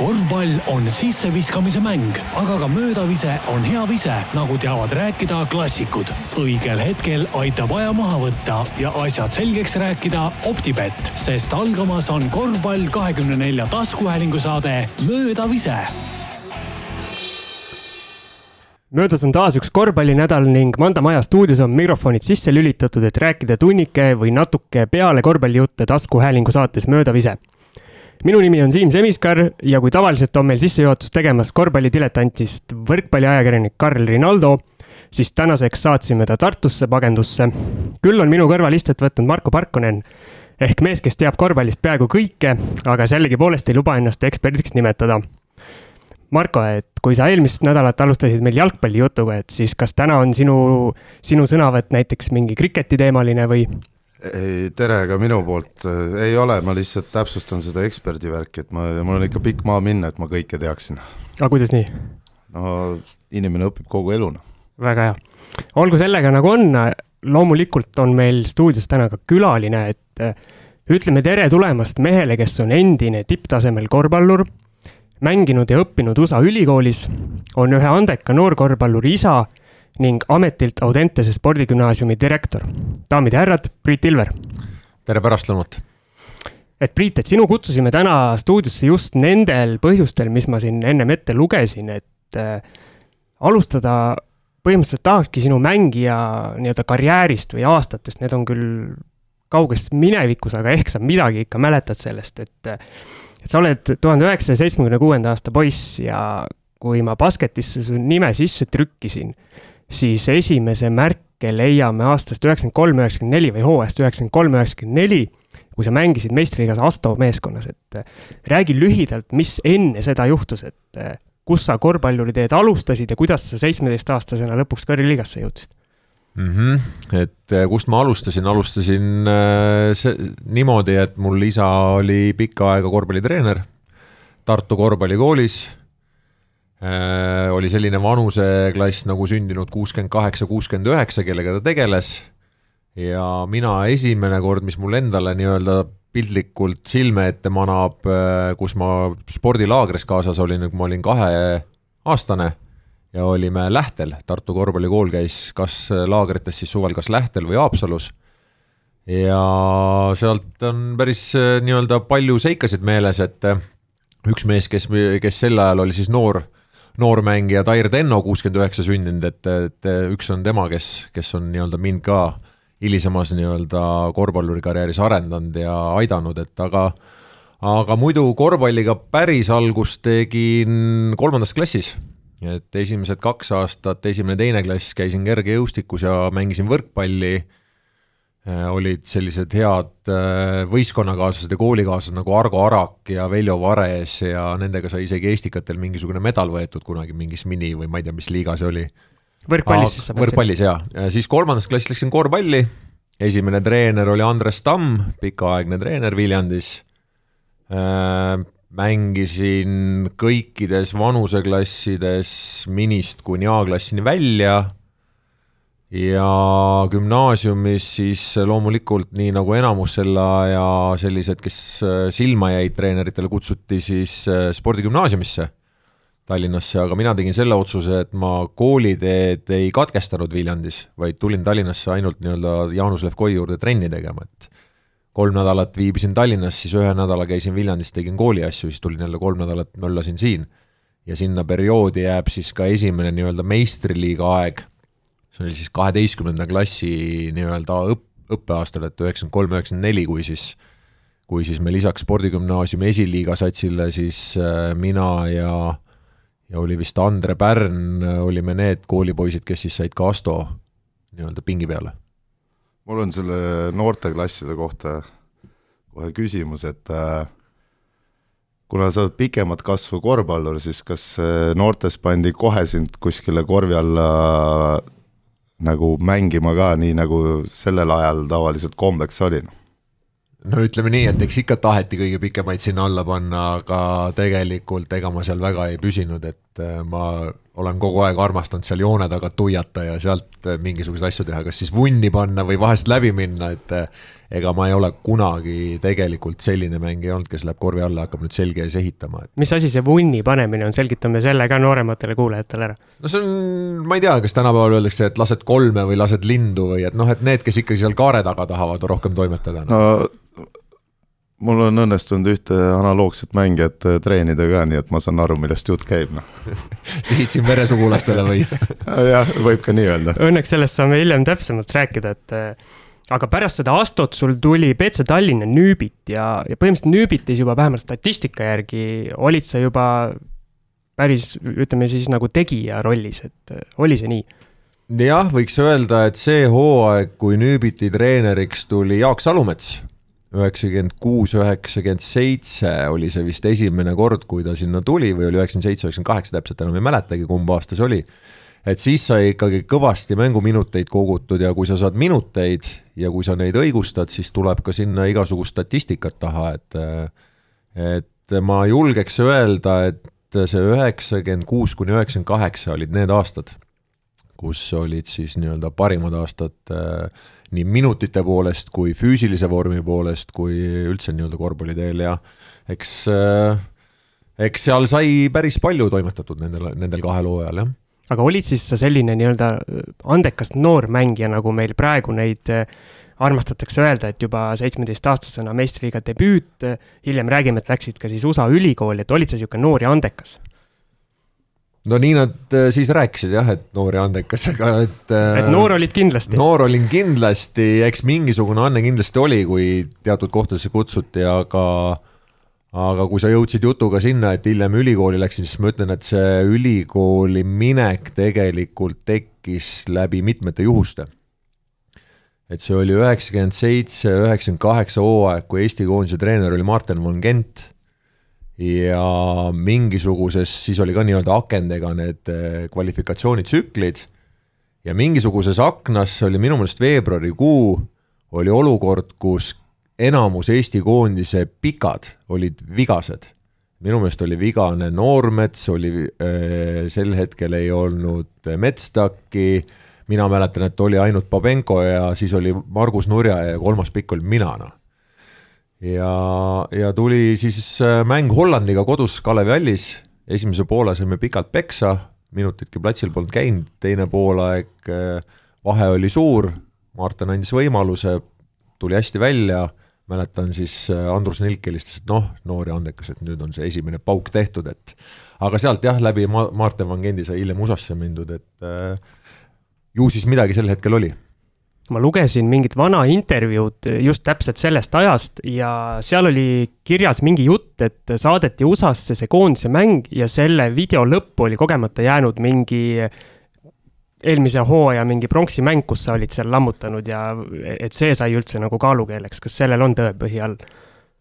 korvpall on sisseviskamise mäng, aga ka möödavise on hea vise, nagu teavad rääkida klassikud. õigel hetkel aitab aja maha võtta ja asjad selgeks rääkida Optibett, sest algamas on korvpall kahekümne nelja taskuhäälingu saade Möödavise möödas on taas üks korvpallinädal ning Manda Maja stuudios on mikrofonid sisse lülitatud, et rääkida tunnike või natuke peale korvpallijutte taskuhäälingu saates Möödavise minu nimi on Siim Semiskar ja kui tavaliselt on meil sissejuhatust tegemas korvpallidiletantist võrkpalliajakirjanik Karl Rinaldo, siis tänaseks saatsime ta Tartusse pagendusse. küll on minu kõrval istet võtnud Marko Parkonen ehk mees, kes teab korvpallist peaaegu kõike, aga sellegipoolest ei luba ennast eksperdiks nimetada. Marko, et kui sa eelmist nädalat alustasid meil jalgpallijutuga, et siis kas täna on sinu, sinu sõnavõtt näiteks mingi kriketi teemaline või ei, tere ka minu poolt, ei ole, ma lihtsalt täpsustan seda eksperdi värki, et ma, mul on ikka pikk maa minna, et ma kõike teaksin. aga kuidas nii? no inimene õpib kogu elu, noh. väga hea. olgu sellega nagu on, loomulikult on meil stuudios täna ka külaline, et äh, ütleme tere tulemast mehele, kes on endine tipptasemel korvpallur, mänginud ja õppinud USA ülikoolis, on ühe andeka noorkorvpalluri isa ning ametilt Audentese spordigümnaasiumi direktor. daamid ja härrad, Priit Ilver. tere pärastlõunat. et Priit, et sinu kutsusime täna stuudiosse just nendel põhjustel, mis ma siin ennem ette lugesin, et äh, alustada põhimõtteliselt tahakski sinu mängija nii-öelda karjäärist või aastatest, need on küll kauges minevikus, aga ehk sa midagi ikka mäletad sellest, et et sa oled tuhande üheksasaja seitsmekümne kuuenda aasta poiss ja kui ma basketisse su nime sisse trükkisin, siis esimese märke leiame aastast üheksakümmend kolm, üheksakümmend neli või hooajast üheksakümmend kolm, üheksakümmend neli, kui sa mängisid meistriliigas Asto meeskonnas, et äh, räägi lühidalt, mis enne seda juhtus, et äh, kus sa korvpalluriteed alustasid ja kuidas sa seitsmeteistaastasena lõpuks kõrgliigasse jõudsid? mm. -hmm. et äh, kust ma alustasin, alustasin see, niimoodi, et mul isa oli pikka aega korvpallitreener Tartu korvpallikoolis oli selline vanuseklass nagu sündinud kuuskümmend kaheksa, kuuskümmend üheksa, kellega ta tegeles. ja mina esimene kord, mis mul endale nii-öelda piltlikult silme ette manab, äh, kus ma spordilaagris kaasas olin, kui ma olin kaheaastane ja olime Lähtel, Tartu korvpallikool käis kas laagrites siis suvel kas Lähtel või Haapsalus ja sealt on päris äh, nii-öelda palju seikasid meeles, et üks mees, kes, kes sel ajal oli siis noor noormängija Tair Tenno, kuuskümmend üheksa sündinud, et, et üks on tema, kes, kes on nii-öelda mind ka hilisemas nii-öelda korvpallurikarjääris arendanud ja aidanud, et aga aga muidu korvpalliga päris algust tegin kolmandas klassis. et esimesed kaks aastat, esimene-teine klass käisin kergejõustikus ja mängisin võrkpalli olid sellised head äh, võistkonnakaaslased ja koolikaaslased nagu Argo Arak ja Veljo Vares ja nendega sai isegi Estikatel mingisugune medal võetud kunagi mingis mini või ma ei tea, mis liiga see oli. võrkpallis siis sa mõtlesid? võrkpallis jaa, siis kolmandas klassis läksin korvpalli, esimene treener oli Andres Tamm, pikaaegne treener Viljandis äh,, mängisin kõikides vanuseklassides minist kuni A-klassini välja ja gümnaasiumis siis loomulikult nii nagu enamus selle aja sellised, kes äh, silma jäid treeneritele, kutsuti siis äh, spordigümnaasiumisse Tallinnasse, aga mina tegin selle otsuse, et ma kooliteed ei katkestanud Viljandis, vaid tulin Tallinnasse ainult nii-öelda Jaanus Levkoi juurde trenni tegema, et kolm nädalat viibisin Tallinnas, siis ühe nädala käisin Viljandis, tegin kooli asju, siis tulin jälle kolm nädalat möllasin siin. ja sinna perioodi jääb siis ka esimene nii-öelda meistriliiga aeg see oli siis kaheteistkümnenda klassi nii-öelda õpp, õppeaastal, et üheksakümmend kolm, üheksakümmend neli, kui siis, kui siis me lisaks spordigümnaasiumi esiliiga satsile siis äh, mina ja ja oli vist Andre Pärn, olime need koolipoisid, kes siis said ka Asto nii-öelda pingi peale. mul on selle noorteklasside kohta kohe küsimus, et äh, kuna sa oled pikemat kasvu korvpallur, siis kas äh, noortes pandi kohe sind kuskile korvi alla nagu mängima ka, nii nagu sellel ajal tavaliselt kombeks oli? no ütleme nii, et eks ikka taheti kõige pikemaid sinna alla panna, aga tegelikult ega ma seal väga ei püsinud, et äh, ma olen kogu aeg armastanud seal joone taga tuiata ja sealt mingisuguseid asju teha, kas siis vunni panna või vahest läbi minna, et ega ma ei ole kunagi tegelikult selline mängija olnud, kes läheb korvi alla ja hakkab nüüd selge ees ehitama, et mis asi see vunni panemine on, selgitame selle ka noorematele kuulajatele ära. no see on, ma ei tea, kas tänapäeval öeldakse, et lased kolme või lased lindu või et noh, et need, kes ikkagi seal kaare taga tahavad rohkem toimetada no mul on õnnestunud ühte analoogset mängijat äh, treenida ka, nii et ma saan aru, millest jutt käib, noh sihid siin veresugulastele või jah, võib ka nii öelda. Õnneks sellest saame hiljem täpsemalt rääkida, et äh, aga pärast seda Astot sul tuli BC Tallinna Nüübit ja, ja põhimõtteliselt Nüübitis juba vähemalt statistika järgi olid sa juba päris, ütleme siis nagu tegija rollis, et oli see nii? jah, võiks öelda, et see hooaeg, kui Nüübiti treeneriks tuli Jaak Salumets, üheksakümmend kuus, üheksakümmend seitse oli see vist esimene kord, kui ta sinna tuli või oli üheksakümmend seitse, üheksakümmend kaheksa, täpselt enam ei mäletagi, kumb aasta see oli et siis sai ikkagi kõvasti mänguminuteid kogutud ja kui sa saad minuteid ja kui sa neid õigustad, siis tuleb ka sinna igasugust statistikat taha, et et ma julgeks öelda, et see üheksakümmend kuus kuni üheksakümmend kaheksa olid need aastad, kus olid siis nii-öelda parimad aastad äh, nii minutite poolest kui füüsilise vormi poolest kui üldse nii-öelda korvpalliteel ja eks äh, eks seal sai päris palju toimetatud nendel, nendel kahel hooajal, jah aga olid siis sa selline nii-öelda äh, andekas noor mängija, nagu meil praegu neid äh, armastatakse öelda, et juba seitsmeteistaastasena meistriliiga debüüt, äh, hiljem räägime, et läksid ka siis USA ülikooli, et olid sa niisugune noor ja andekas? no nii nad siis rääkisid jah, et noor ja andekas, aga et et noor olid kindlasti? noor olin kindlasti, eks mingisugune anne kindlasti oli, kui teatud kohtadesse kutsuti, aga aga kui sa jõudsid jutuga sinna, et hiljem ülikooli läksid, siis ma ütlen, et see ülikooli minek tegelikult tekkis läbi mitmete juhuste. et see oli üheksakümmend seitse, üheksakümmend kaheksa hooaeg, kui Eesti koondise treener oli Martin von Gent ja mingisuguses, siis oli ka nii-öelda akendega need eh, kvalifikatsioonitsüklid ja mingisuguses aknas, see oli minu meelest veebruarikuu, oli olukord, kus enamus Eesti koondise pikad olid vigased. minu meelest oli vigane Noormets, oli äh, sel hetkel ei olnud Metstaki, mina mäletan, et oli ainult Babenko ja siis oli Margus Nurja ja kolmas pikk olin mina, noh. ja, ja tuli siis äh, mäng Hollandiga kodus Kalevi hallis, esimese poole saime pikalt peksa, minutitki platsil polnud käinud, teine poolaeg äh, vahe oli suur, Martin andis võimaluse, tuli hästi välja mäletan siis äh, Andrus Nilk helistas, et noh, noor ja andekas, et nüüd on see esimene pauk tehtud, et aga sealt jah, läbi Ma-, Maarten Van Gendi sai hiljem USA-sse mindud, et äh, ju siis midagi sel hetkel oli. Ma lugesin mingit vana intervjuud just täpselt sellest ajast ja seal oli kirjas mingi jutt, et saadeti USA-sse see koondise mäng ja selle video lõppu oli kogemata jäänud mingi eelmise hooaja mingi pronksi mäng, kus sa olid seal lammutanud ja et see sai üldse nagu kaalukeeleks, kas sellel on tõepõhi all?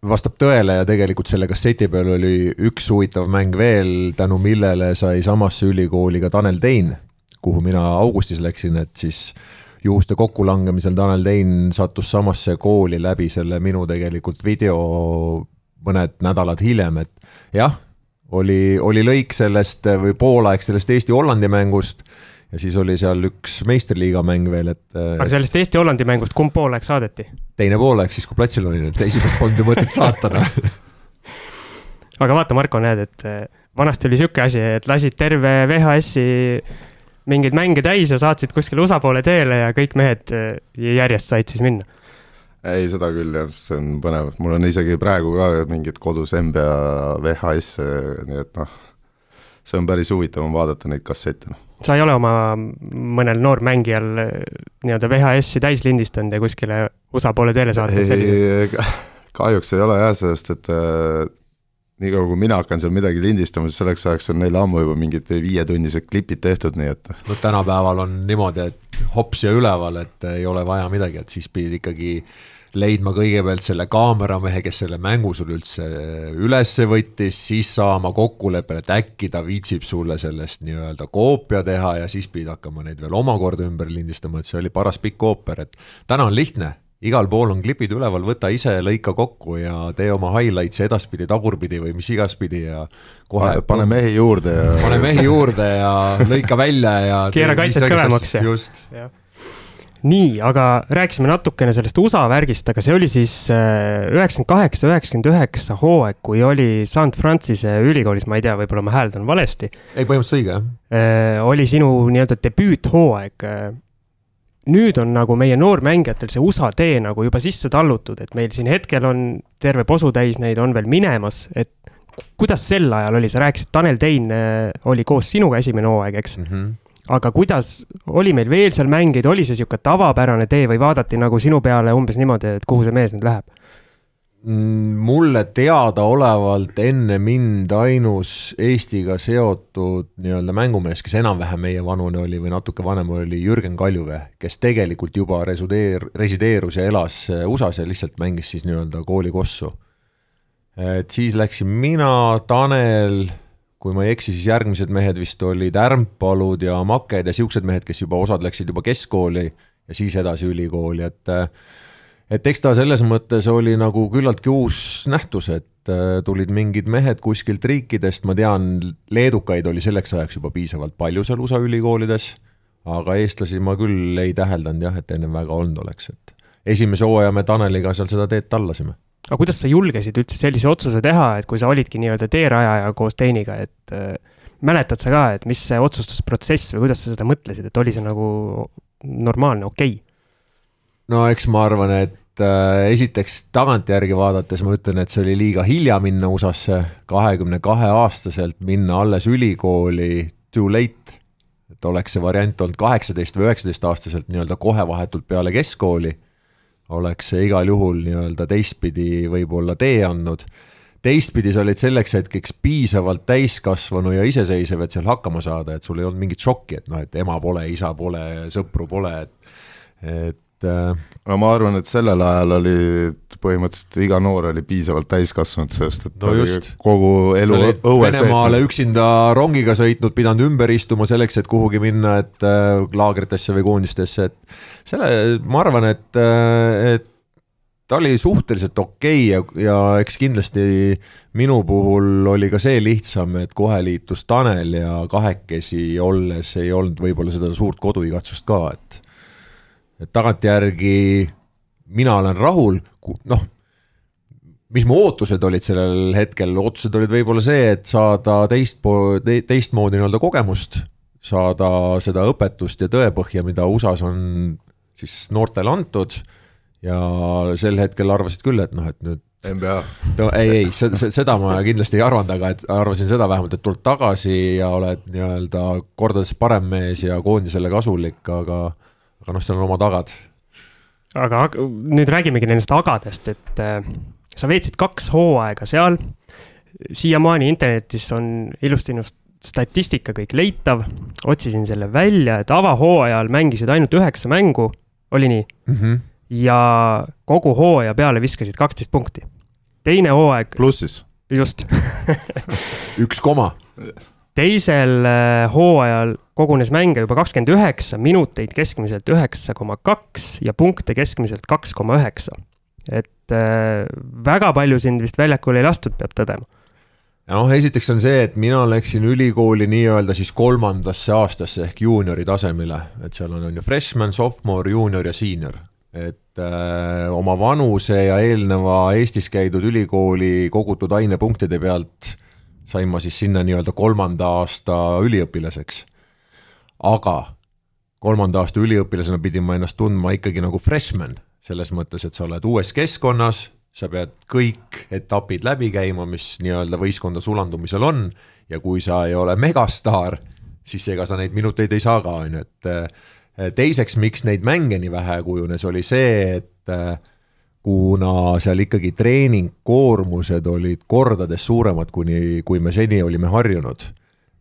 vastab tõele ja tegelikult selle kasseti peal oli üks huvitav mäng veel, tänu millele sai samasse ülikooli ka Tanel Tein, kuhu mina augustis läksin, et siis juhuste kokkulangemisel Tanel Tein sattus samasse kooli läbi selle minu tegelikult video mõned nädalad hiljem, et jah, oli, oli lõik sellest või poolaeg sellest Eesti-Hollandi mängust ja siis oli seal üks meistriliiga mäng veel, et. Äh, aga sellest Eesti-Hollandi mängust kumb poolaeg saadeti? teine poolaeg, siis kui platsil olin, et esimest polnud ju mõtet saata, noh. aga vaata, Marko, näed, et äh, vanasti oli sihuke asi, et lasid terve VHS-i mingeid mänge täis ja saatsid kuskile USA poole teele ja kõik mehed äh, järjest said siis minna ei, seda küll jah, see on põnev, mul on isegi praegu ka mingid kodus NBA VHS-e, nii et noh, see on päris huvitav on vaadata neid kassette. Noh. sa ei ole oma mõnel noormängijal eh, nii-öelda VHS-i täis lindistanud ja kuskile USA poole teele saatnud? kahjuks ei ole jah, sest et äh, niikaua kui mina hakkan seal midagi lindistama, siis selleks ajaks on neil ammu juba mingid viietunnised klipid tehtud, nii et. no tänapäeval on niimoodi, et hops ja üleval, et ei ole vaja midagi, et siis pidid ikkagi äh, leidma kõigepealt selle kaameramehe, kes selle mängu sul üldse ülesse võttis, siis saama kokkuleppele, et äkki ta viitsib sulle sellest nii-öelda koopia teha ja siis pidid hakkama neid veel omakorda ümber lindistama, et see oli paras pikk ooper, et täna on lihtne, igal pool on klipid üleval, võta ise, lõika kokku ja tee oma highlights'e edaspidi, tagurpidi või mis igaspidi ja kohe pane mehi juurde ja pane mehi juurde ja lõika välja ja keera kaitset kõvemaks ja just. Nii, aga rääkisime natukene sellest USA värgist, aga see oli siis äh, üheksakümmend kaheksa, üheksakümmend üheksa hooaeg, kui oli St Francis'e ülikoolis, ma ei tea, võib-olla ma hääldan valesti. ei, põhimõtteliselt õige, jah. oli sinu nii-öelda debüüthooaeg nüüd on nagu meie noormängijatel see USA tee nagu juba sisse tallutud, et meil siin hetkel on terve posutäis neid on veel minemas, et kuidas sel ajal oli, sa rääkisid, Tanel Tein äh, oli koos sinuga esimene hooaeg, eks mm? -hmm. Aga kuidas, oli meil veel seal mängijaid, oli see sihuke tavapärane tee või vaadati nagu sinu peale umbes niimoodi, et kuhu see mees nüüd läheb? Mm, mulle teadaolevalt enne mind ainus Eestiga seotud nii-öelda mängumees, kes enam-vähem meie vanune oli või natuke vanem, oli Jürgen Kaljuvee, kes tegelikult juba resideer-, resideerus ja elas USA-s ja lihtsalt mängis siis nii-öelda koolikossu. et siis läksin mina, Tanel, kui ma ei eksi, siis järgmised mehed vist olid Ärmpalud ja Maked ja siuksed mehed, kes juba, osad läksid juba keskkooli ja siis edasi ülikooli, et et eks ta selles mõttes oli nagu küllaltki uus nähtus, et tulid mingid mehed kuskilt riikidest, ma tean, leedukaid oli selleks ajaks juba piisavalt palju seal USA ülikoolides, aga eestlasi ma küll ei täheldanud jah, et ennem väga olnud oleks, et esimese hooaja me Taneliga seal seda teed tallasime. Aga kuidas sa julgesid üldse sellise otsuse teha, et kui sa olidki nii-öelda teerajaja koos Teiniga, et äh, mäletad sa ka, et mis see otsustusprotsess või kuidas sa seda mõtlesid, et oli see nagu normaalne, okei okay.? no eks ma arvan, et äh, esiteks tagantjärgi vaadates ma ütlen, et see oli liiga hilja minna USA-sse, kahekümne kahe aastaselt minna alles ülikooli too late. et oleks see variant olnud kaheksateist või üheksateist aastaselt nii-öelda kohe vahetult peale keskkooli, oleks see igal juhul nii-öelda teistpidi võib-olla tee andnud. Teistpidi sa olid selleks hetkeks piisavalt täiskasvanu ja iseseisev, et seal hakkama saada, et sul ei olnud mingit šokki, et noh, et ema pole, isa pole, sõpru pole, et et no ma arvan, et sellel ajal oli põhimõtteliselt iga noor oli piisavalt täiskasvanud, sest et no just. kogu elu õues Venemaale üksinda rongiga sõitnud, pidanud ümber istuma selleks, et kuhugi minna, et äh, laagritesse või koondistesse, et selle, ma arvan, et, äh, et ta oli suhteliselt okei okay ja, ja eks kindlasti minu puhul oli ka see lihtsam, et kohe liitus Tanel ja kahekesi olles ei olnud võib-olla seda suurt koduigatsust ka, et tagantjärgi mina olen rahul, noh, mis mu ootused olid sellel hetkel, ootused olid võib-olla see, et saada teist po-, teistmoodi nii-öelda kogemust, saada seda õpetust ja tõepõhja, mida USA-s on siis noortele antud ja sel hetkel arvasid küll, et noh, et nüüd NBA. no ei, ei, seda ma kindlasti ei arvanud, aga et arvasin seda vähemalt, et tuled tagasi ja oled nii-öelda kordades parem mees ja koondisele kasulik, aga aga noh, seal on omad agad. aga nüüd räägimegi nendest agadest, et äh, sa veetsid kaks hooaega seal. siiamaani internetis on ilusti sinust statistika kõik leitav, otsisin selle välja, et avahooajal mängisid ainult üheksa mängu, oli nii mm? -hmm. ja kogu hooaja peale viskasid kaksteist punkti. teine hooaeg. plussis. just üks koma teisel äh, hooajal kogunes mänge juba kakskümmend üheksa, minuteid keskmiselt üheksa koma kaks ja punkte keskmiselt kaks koma üheksa. et äh, väga palju sind vist väljakule ei lastud, peab tõdema. noh, esiteks on see, et mina läksin ülikooli nii-öelda siis kolmandasse aastasse ehk juuniori tasemele, et seal on, on ju freshman, sophomore, juunior ja senior et äh, oma vanuse ja eelneva Eestis käidud ülikooli kogutud ainepunktide pealt sain ma siis sinna nii-öelda kolmanda aasta üliõpilaseks. aga kolmanda aasta üliõpilasena pidin ma ennast tundma ikkagi nagu freshman, selles mõttes, et sa oled uues keskkonnas, sa pead kõik etapid läbi käima, mis nii-öelda võistkonda sulandumisel on ja kui sa ei ole megastaar, siis ega sa neid minuteid ei saa ka, on ju, et eh, teiseks, miks neid mänge nii vähe kujunes, oli see, et eh, kuna seal ikkagi treeningkoormused olid kordades suuremad, kuni, kui me seni olime harjunud,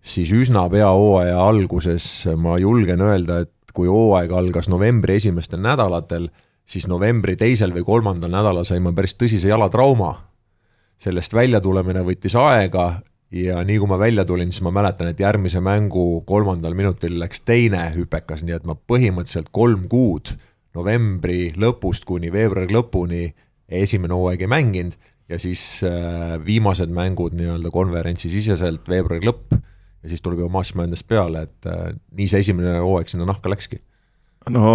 siis üsna pea hooaja alguses ma julgen öelda, et kui hooaeg algas novembri esimestel nädalatel, siis novembri teisel või kolmandal nädalal sain ma päris tõsise jalatrauma. sellest väljatulemine võttis aega ja nii kui ma välja tulin, siis ma mäletan, et järgmise mängu kolmandal minutil läks teine hüpekas, nii et ma põhimõtteliselt kolm kuud novembri lõpust kuni veebruari lõpuni esimene hooaeg ei mänginud ja siis äh, viimased mängud nii-öelda konverentsi siseselt veebruari lõpp ja siis tuleb juba March Madness peale, et äh, nii see esimene hooaeg sinna nahka läkski. no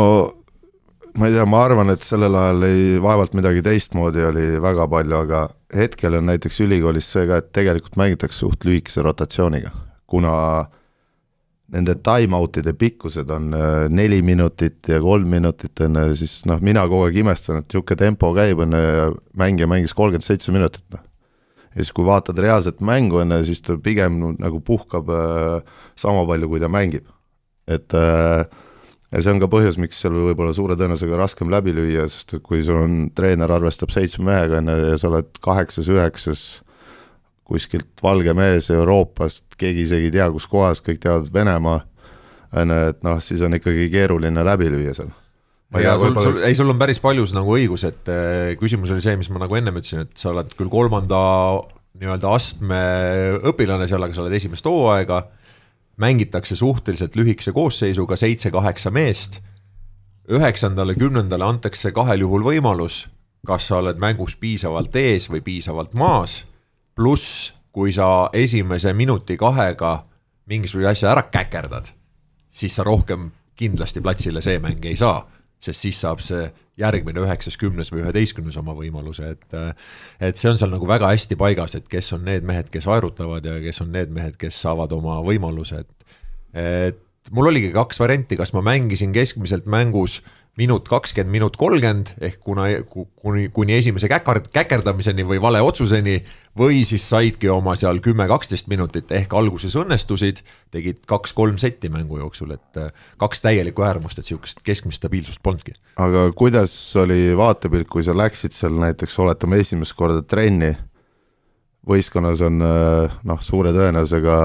ma ei tea, ma arvan, et sellel ajal ei, vaevalt midagi teistmoodi oli väga palju, aga hetkel on näiteks ülikoolis see ka, et tegelikult mängitakse suht lühikese rotatsiooniga, kuna nende time-out'ide pikkused on äh, neli minutit ja kolm minutit, on ju, siis noh, mina kogu aeg imestan, et niisugune tempo käib, on ju, ja mängija mängis kolmkümmend seitse minutit, noh. ja siis, kui vaatad reaalset mängu, on ju, siis ta pigem nagu puhkab äh, sama palju, kui ta mängib. et äh, ja see on ka põhjus, miks seal võib-olla suure tõenäosusega raskem läbi lüüa, sest et kui sul on, treener arvestab seitsme mehega, on ju, ja sa oled kaheksas-üheksas kuskilt valge mees Euroopast, keegi isegi ei tea, kus kohas, kõik teavad Venemaa, on ju, et noh, siis on ikkagi keeruline läbi lüüa seal. ja sul, sul, ei, sul on päris paljus nagu õigus, et äh, küsimus oli see, mis ma nagu ennem ütlesin, et sa oled küll kolmanda nii-öelda astme õpilane seal, aga sa oled esimest hooaega mängitakse suhteliselt lühikese koosseisuga, seitse-kaheksa meest. üheksandale, kümnendale antakse kahel juhul võimalus, kas sa oled mängus piisavalt ees või piisavalt maas. Pluss, kui sa esimese minuti-kahega mingisuguse asja ära käkerdad, siis sa rohkem kindlasti platsile see mäng ei saa, sest siis saab see järgmine üheksas, kümnes või üheteistkümnes oma võimaluse, et et see on seal nagu väga hästi paigas, et kes on need mehed, kes aerutavad ja kes on need mehed, kes saavad oma võimaluse, et et mul oligi kaks varianti, kas ma mängisin keskmiselt mängus minut kakskümmend, minut kolmkümmend ehk kuna, kuni, kuni esimese käkard, käkerdamiseni või vale otsuseni või siis saidki oma seal kümme-kaksteist minutit ehk alguses õnnestusid, tegid kaks-kolm setti mängu jooksul, et äh, kaks täielikku äärmust, et sihukest keskmist stabiilsust polnudki. aga kuidas oli vaatepilt, kui sa läksid seal näiteks, oletame esimest korda trenni, võistkonnas on äh, noh, suure tõenäosusega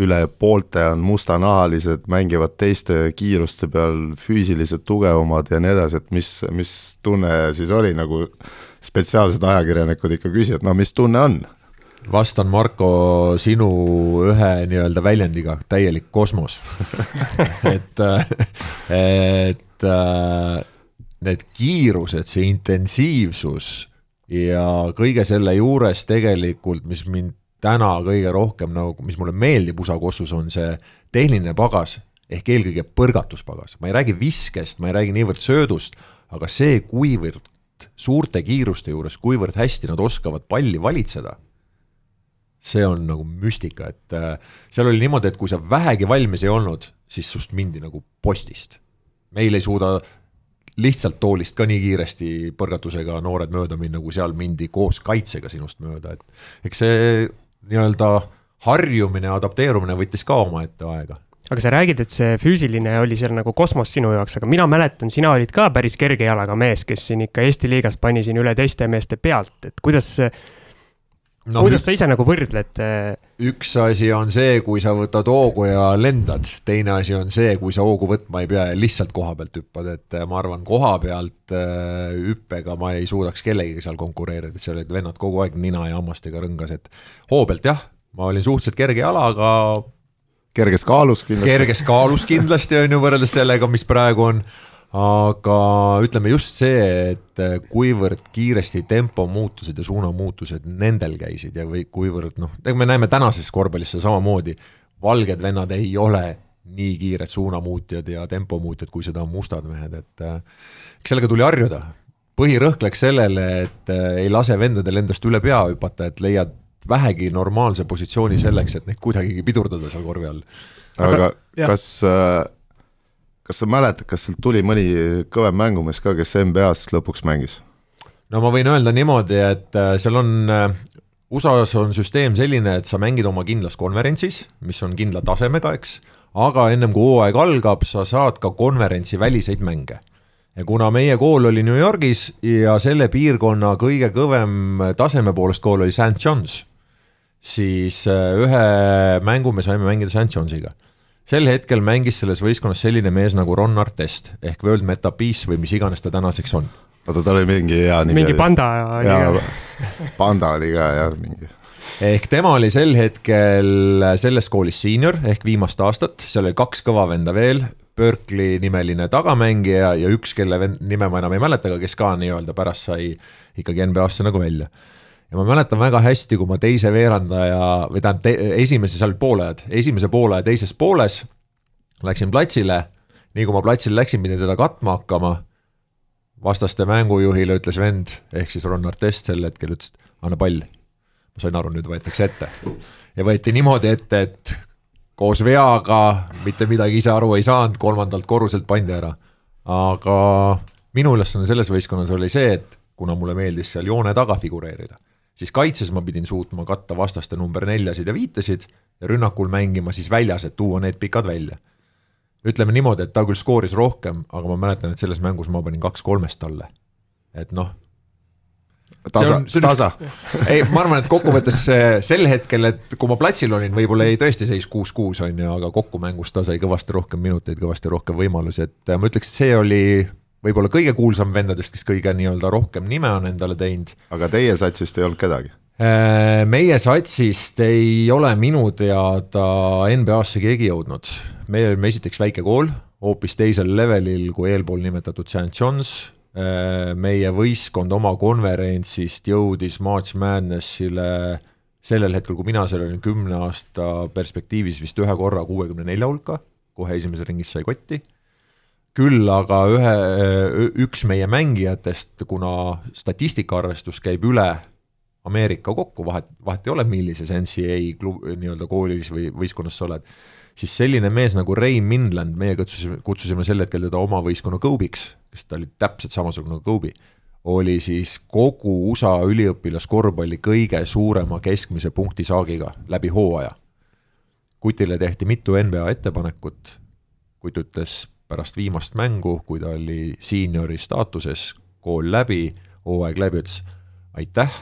üle poolte on mustanahalised, mängivad teiste kiiruste peal, füüsiliselt tugevamad ja nii edasi, et mis, mis tunne siis oli, nagu spetsiaalsed ajakirjanikud ikka küsivad, no mis tunne on? vastan, Marko, sinu ühe nii-öelda väljendiga, täielik kosmos et, et need kiirused, see intensiivsus ja kõige selle juures tegelikult, mis mind täna kõige rohkem nagu, mis mulle meeldib USA kossus, on see tehniline pagas ehk eelkõige põrgatuspagas, ma ei räägi viskest, ma ei räägi niivõrd söödust, aga see, kuivõrd suurte kiiruste juures, kuivõrd hästi nad oskavad palli valitseda, see on nagu müstika, et äh, seal oli niimoodi, et kui sa vähegi valmis ei olnud, siis sust mindi nagu postist. meil ei suuda lihtsalt toolist ka nii kiiresti põrgatusega noored mööda minna, kui seal mindi koos kaitsega sinust mööda, et eks see nii-öelda harjumine, adapteerumine võttis ka omaette aega. Aga sa räägid, et see füüsiline oli seal nagu kosmos sinu jaoks, aga mina mäletan, sina olid ka päris kerge jalaga mees, kes siin ikka Eesti liigas pani siin üle teiste meeste pealt, et kuidas no, kuidas sa ise nagu võrdled? Äh, üks asi on see, kui sa võtad hoogu ja lendad, teine asi on see, kui sa hoogu võtma ei pea ja lihtsalt koha pealt hüppad, et äh, ma arvan, koha pealt äh, hüppega ma ei suudaks kellegagi seal konkureerida, seal olid vennad kogu aeg nina ja hammastega rõngas, et hoo pealt jah, ma olin suhteliselt kerge jalaga. kerges kaalus kindlasti. kerges kaalus kindlasti on ju, võrreldes sellega, mis praegu on aga ütleme just see, et kuivõrd kiiresti tempo muutused ja suunamuutused nendel käisid ja või kuivõrd noh, me näeme tänases korvpallis seda samamoodi, valged vennad ei ole nii kiired suunamuutjad ja tempomuutjad, kui seda on mustad mehed, et eks sellega tuli harjuda. põhirõhk läks sellele, et ei lase vendadel endast üle pea hüpata, et leiad vähegi normaalse positsiooni selleks, et neid kuidagigi pidurdada seal korvi all. aga, aga kas äh kas sa mäletad, kas sealt tuli mõni kõvem mängumees ka, kes NBA-s lõpuks mängis? no ma võin öelda niimoodi, et äh, seal on, äh, USA-s on süsteem selline, et sa mängid oma kindlas konverentsis, mis on kindla tasemega, eks, aga ennem kui hooaeg algab, sa saad ka konverentsi väliseid mänge. ja kuna meie kool oli New Yorgis ja selle piirkonna kõige kõvem taseme poolest kool oli St John's, siis äh, ühe mängu me saime mängida St Johnsiga sel hetkel mängis selles võistkonnas selline mees nagu Ron Artest ehk World Meta Peace või mis iganes ta tänaseks on. oota, tal oli mingi hea nimi. mingi panda oli ka. panda oli ka jah, mingi. ehk tema oli sel hetkel selles koolis seenior ehk viimast aastat, seal oli kaks kõva venda veel, Berkeley nimeline tagamängija ja üks, kelle nime ma enam ei mäleta, aga kes ka nii-öelda pärast sai ikkagi NBA-sse nagu välja. Ja ma mäletan väga hästi, kui ma teise veerandaja või tähendab, esimese, seal poolajad, esimese poole ja teises pooles läksin platsile, nii kui ma platsile läksin, pidin teda katma hakkama, vastaste mängujuhile ütles vend, ehk siis Ron Artest sel hetkel ütles, et anna pall. ma sain aru, nüüd võetakse ette. ja võeti niimoodi ette, et koos veaga mitte midagi ise aru ei saanud, kolmandalt korruselt pandi ära. aga minu ülesanne selles võistkonnas oli see, et kuna mulle meeldis seal joone taga figureerida, siis kaitses ma pidin suutma katta vastaste number neljasid ja viitesid ja rünnakul mängima siis väljas, et tuua need pikad välja ütleme niimoodi, et ta küll skooris rohkem, aga ma mäletan, et selles mängus ma panin kaks kolmest talle. et noh. tasa, tasa. ei, ma arvan, et kokkuvõttes sel hetkel, et kui ma platsil olin, võib-olla jäi tõesti seis kuus-kuus on ju, aga kokku mängus ta sai kõvasti rohkem minuteid, kõvasti rohkem võimalusi, et ma ütleks, et see oli võib-olla kõige kuulsam vendadest, kes kõige nii-öelda rohkem nime on endale teinud. aga teie satsist ei olnud kedagi? Äh, meie satsist ei ole minu teada NBA-sse keegi jõudnud. me olime esiteks väike kool, hoopis teisel levelil kui eelpool nimetatud St John's. Äh, meie võistkond oma konverentsist jõudis March Madnessile sellel hetkel, kui mina seal olin kümne aasta perspektiivis vist ühe korra kuuekümne nelja hulka, kohe esimeses ringis sai kotti küll aga ühe, üks meie mängijatest, kuna statistikaarvestus käib üle Ameerika kokku, vahet, vahet ei ole, millises NCAA klub, nii-öelda koolis või võistkonnas sa oled, siis selline mees nagu Ray Minland, meie kutsusime, kutsusime sel hetkel teda oma võistkonna Kobe'iks, sest ta oli täpselt samasugune nagu Kobe, oli siis kogu USA üliõpilaskorvpalli kõige suurema keskmise punktisaagiga läbi hooaja. Kutile tehti mitu NBA ettepanekut, Kutt ütles pärast viimast mängu, kui ta oli seeniori staatuses, kool läbi, hooaeg läbi, ütles aitäh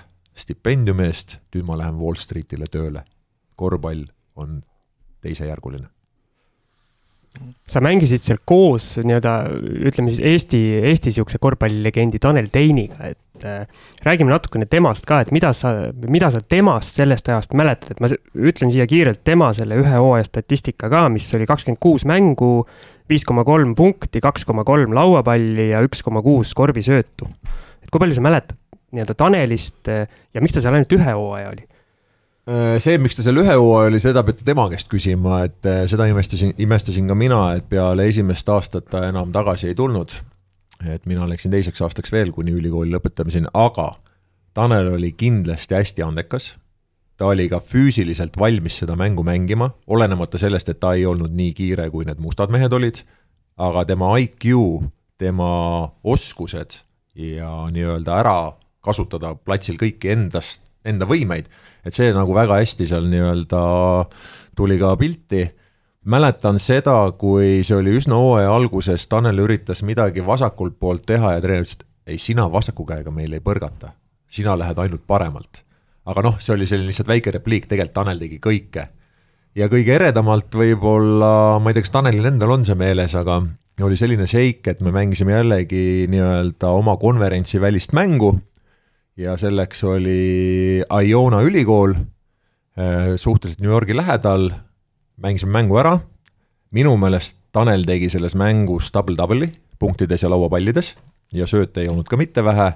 stipendiumi eest, nüüd ma lähen Wall Streetile tööle. korvpall on teisejärguline. sa mängisid seal koos nii-öelda, ütleme siis Eesti, Eesti niisuguse korvpallilegendi Tanel Teiniga, et äh, räägime natukene temast ka, et mida sa, mida sa temast sellest ajast mäletad, et ma ütlen siia kiirelt tema selle ühe hooaja statistika ka, mis oli kakskümmend kuus mängu, viis koma kolm punkti, kaks koma kolm lauapalli ja üks koma kuus korvisöötu. et kui palju sa mäletad nii-öelda Tanelist eh, ja miks ta seal ainult ühe hooaja oli? Äh, see, miks ta seal ühe hooaja oli, seda peate tema käest küsima, et äh, seda imestasin, imestasin ka mina, et peale esimest aastat ta enam tagasi ei tulnud. et mina läksin teiseks aastaks veel, kuni ülikooli lõpetamiseni, aga Tanel oli kindlasti hästi andekas. Ta oli ka füüsiliselt valmis seda mängu mängima, olenemata sellest, et ta ei olnud nii kiire, kui need mustad mehed olid, aga tema IQ, tema oskused ja nii-öelda ära kasutada platsil kõiki endast, enda võimeid, et see nagu väga hästi seal nii-öelda tuli ka pilti mäletan seda, kui see oli üsna hooaja alguses, Tanel üritas midagi vasakult poolt teha ja treener ütles, et ei, sina vasaku käega meil ei põrgata, sina lähed ainult paremalt. Aga noh, see oli selline lihtsalt väike repliik, tegelikult Tanel tegi kõike. ja kõige eredamalt võib-olla, ma ei tea, kas Tanelil endal on see meeles, aga oli selline seik, et me mängisime jällegi nii-öelda oma konverentsi välist mängu. Ja selleks oli Iona ülikool äh, suhteliselt New Yorgi lähedal, mängisime mängu ära, minu meelest Tanel tegi selles mängus double-double'i punktides ja lauapallides. Ja sööte ei olnud ka mitte vähe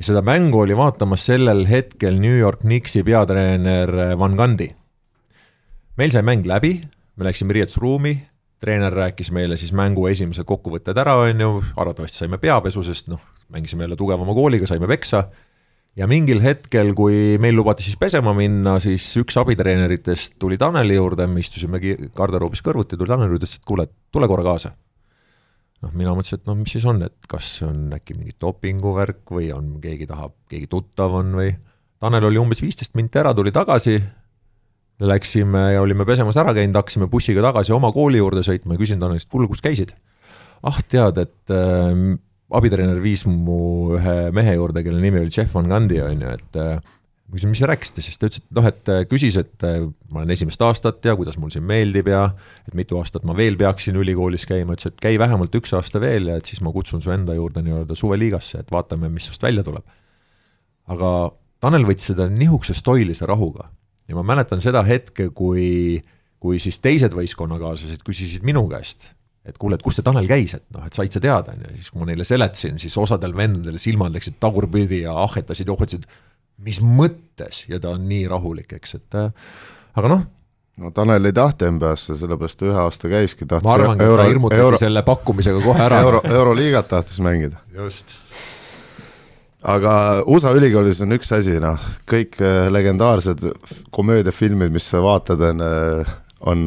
ja seda mängu oli vaatamas sellel hetkel New York Knicksi peatreener Van Gundy. meil sai mäng läbi, me läksime riietusruumi, treener rääkis meile siis mängu esimesed kokkuvõtted ära, on ju, arvatavasti saime peapesu, sest noh, mängisime jälle tugevama kooliga, saime peksa ja mingil hetkel, kui meil lubati siis pesema minna, siis üks abitreeneritest tuli Taneli juurde, me istusime garderoobis kõrvuti, tuli Taneli juurde, ütles, et kuule, tule korra kaasa. Noh, mina mõtlesin, et noh, mis siis on, et kas see on äkki mingi dopinguvärk või on, keegi tahab, keegi tuttav on või. Tanel oli umbes viisteist minti ära, tuli tagasi. Läksime ja olime pesemas ära käinud, hakkasime bussiga tagasi oma kooli juurde sõitma ja küsin Tanelist, kuule, kus käisid? ah, tead, et äh, abitreener viis mu ühe mehe juurde, kelle nimi oli Jeff Van Gundy, on ju, et äh, ma küsin, mis te rääkisite, siis ta ütles, et noh, et äh, küsis, et äh, ma olen esimest aastat ja kuidas mul siin meeldib ja et mitu aastat ma veel peaksin ülikoolis käima, ütles, et käi vähemalt üks aasta veel ja et siis ma kutsun su enda juurde nii-öelda suveliigasse, et vaatame, mis sust välja tuleb. aga Tanel võttis seda nihukese stoilise rahuga ja ma mäletan seda hetke, kui, kui siis teised võistkonnakaaslased küsisid minu käest et kuule, et kus see Tanel käis, et noh, et said sa teada, on ju, siis kui ma neile seletasin, siis osadel vendadel silmad läksid tagurpidi ja ahhetasid ja ohutasid, mis mõttes ja ta on nii rahulik, eks, et äh, aga noh, no Tanel ei tahta NBA-sse, sellepärast ühe aasta käiski, tahtis ma arvangi, et ta hirmutati euro, selle pakkumisega kohe ära. euro, euroliigat tahtis mängida. just. aga USA ülikoolis on üks asi, noh, kõik äh, legendaarsed komöödiafilmid, mis sa vaatad, on, äh, on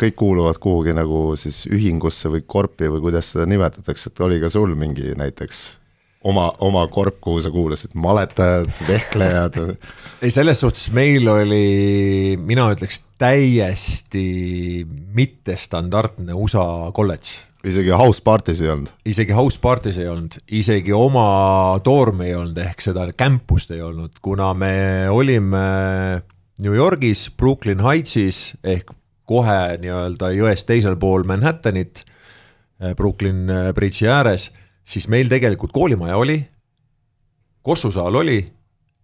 kõik kuuluvad kuhugi nagu siis ühingusse või korpi või kuidas seda nimetatakse, et oli ka sul mingi näiteks oma, oma korp, kuhu sa kuulusid, maletajad, vehklejad? ei, selles suhtes meil oli, mina ütleks, täiesti mittestandardne USA kolledž isegi house party's ei olnud? isegi house party's ei olnud, isegi oma toorme ei olnud, ehk seda campus't ei olnud, kuna me olime New Yorgis, Brooklyn Heightsis ehk kohe nii-öelda jõest teisel pool Manhattanit, Brooklyn äh, Bridge'i ääres, siis meil tegelikult koolimaja oli, kossusaal oli,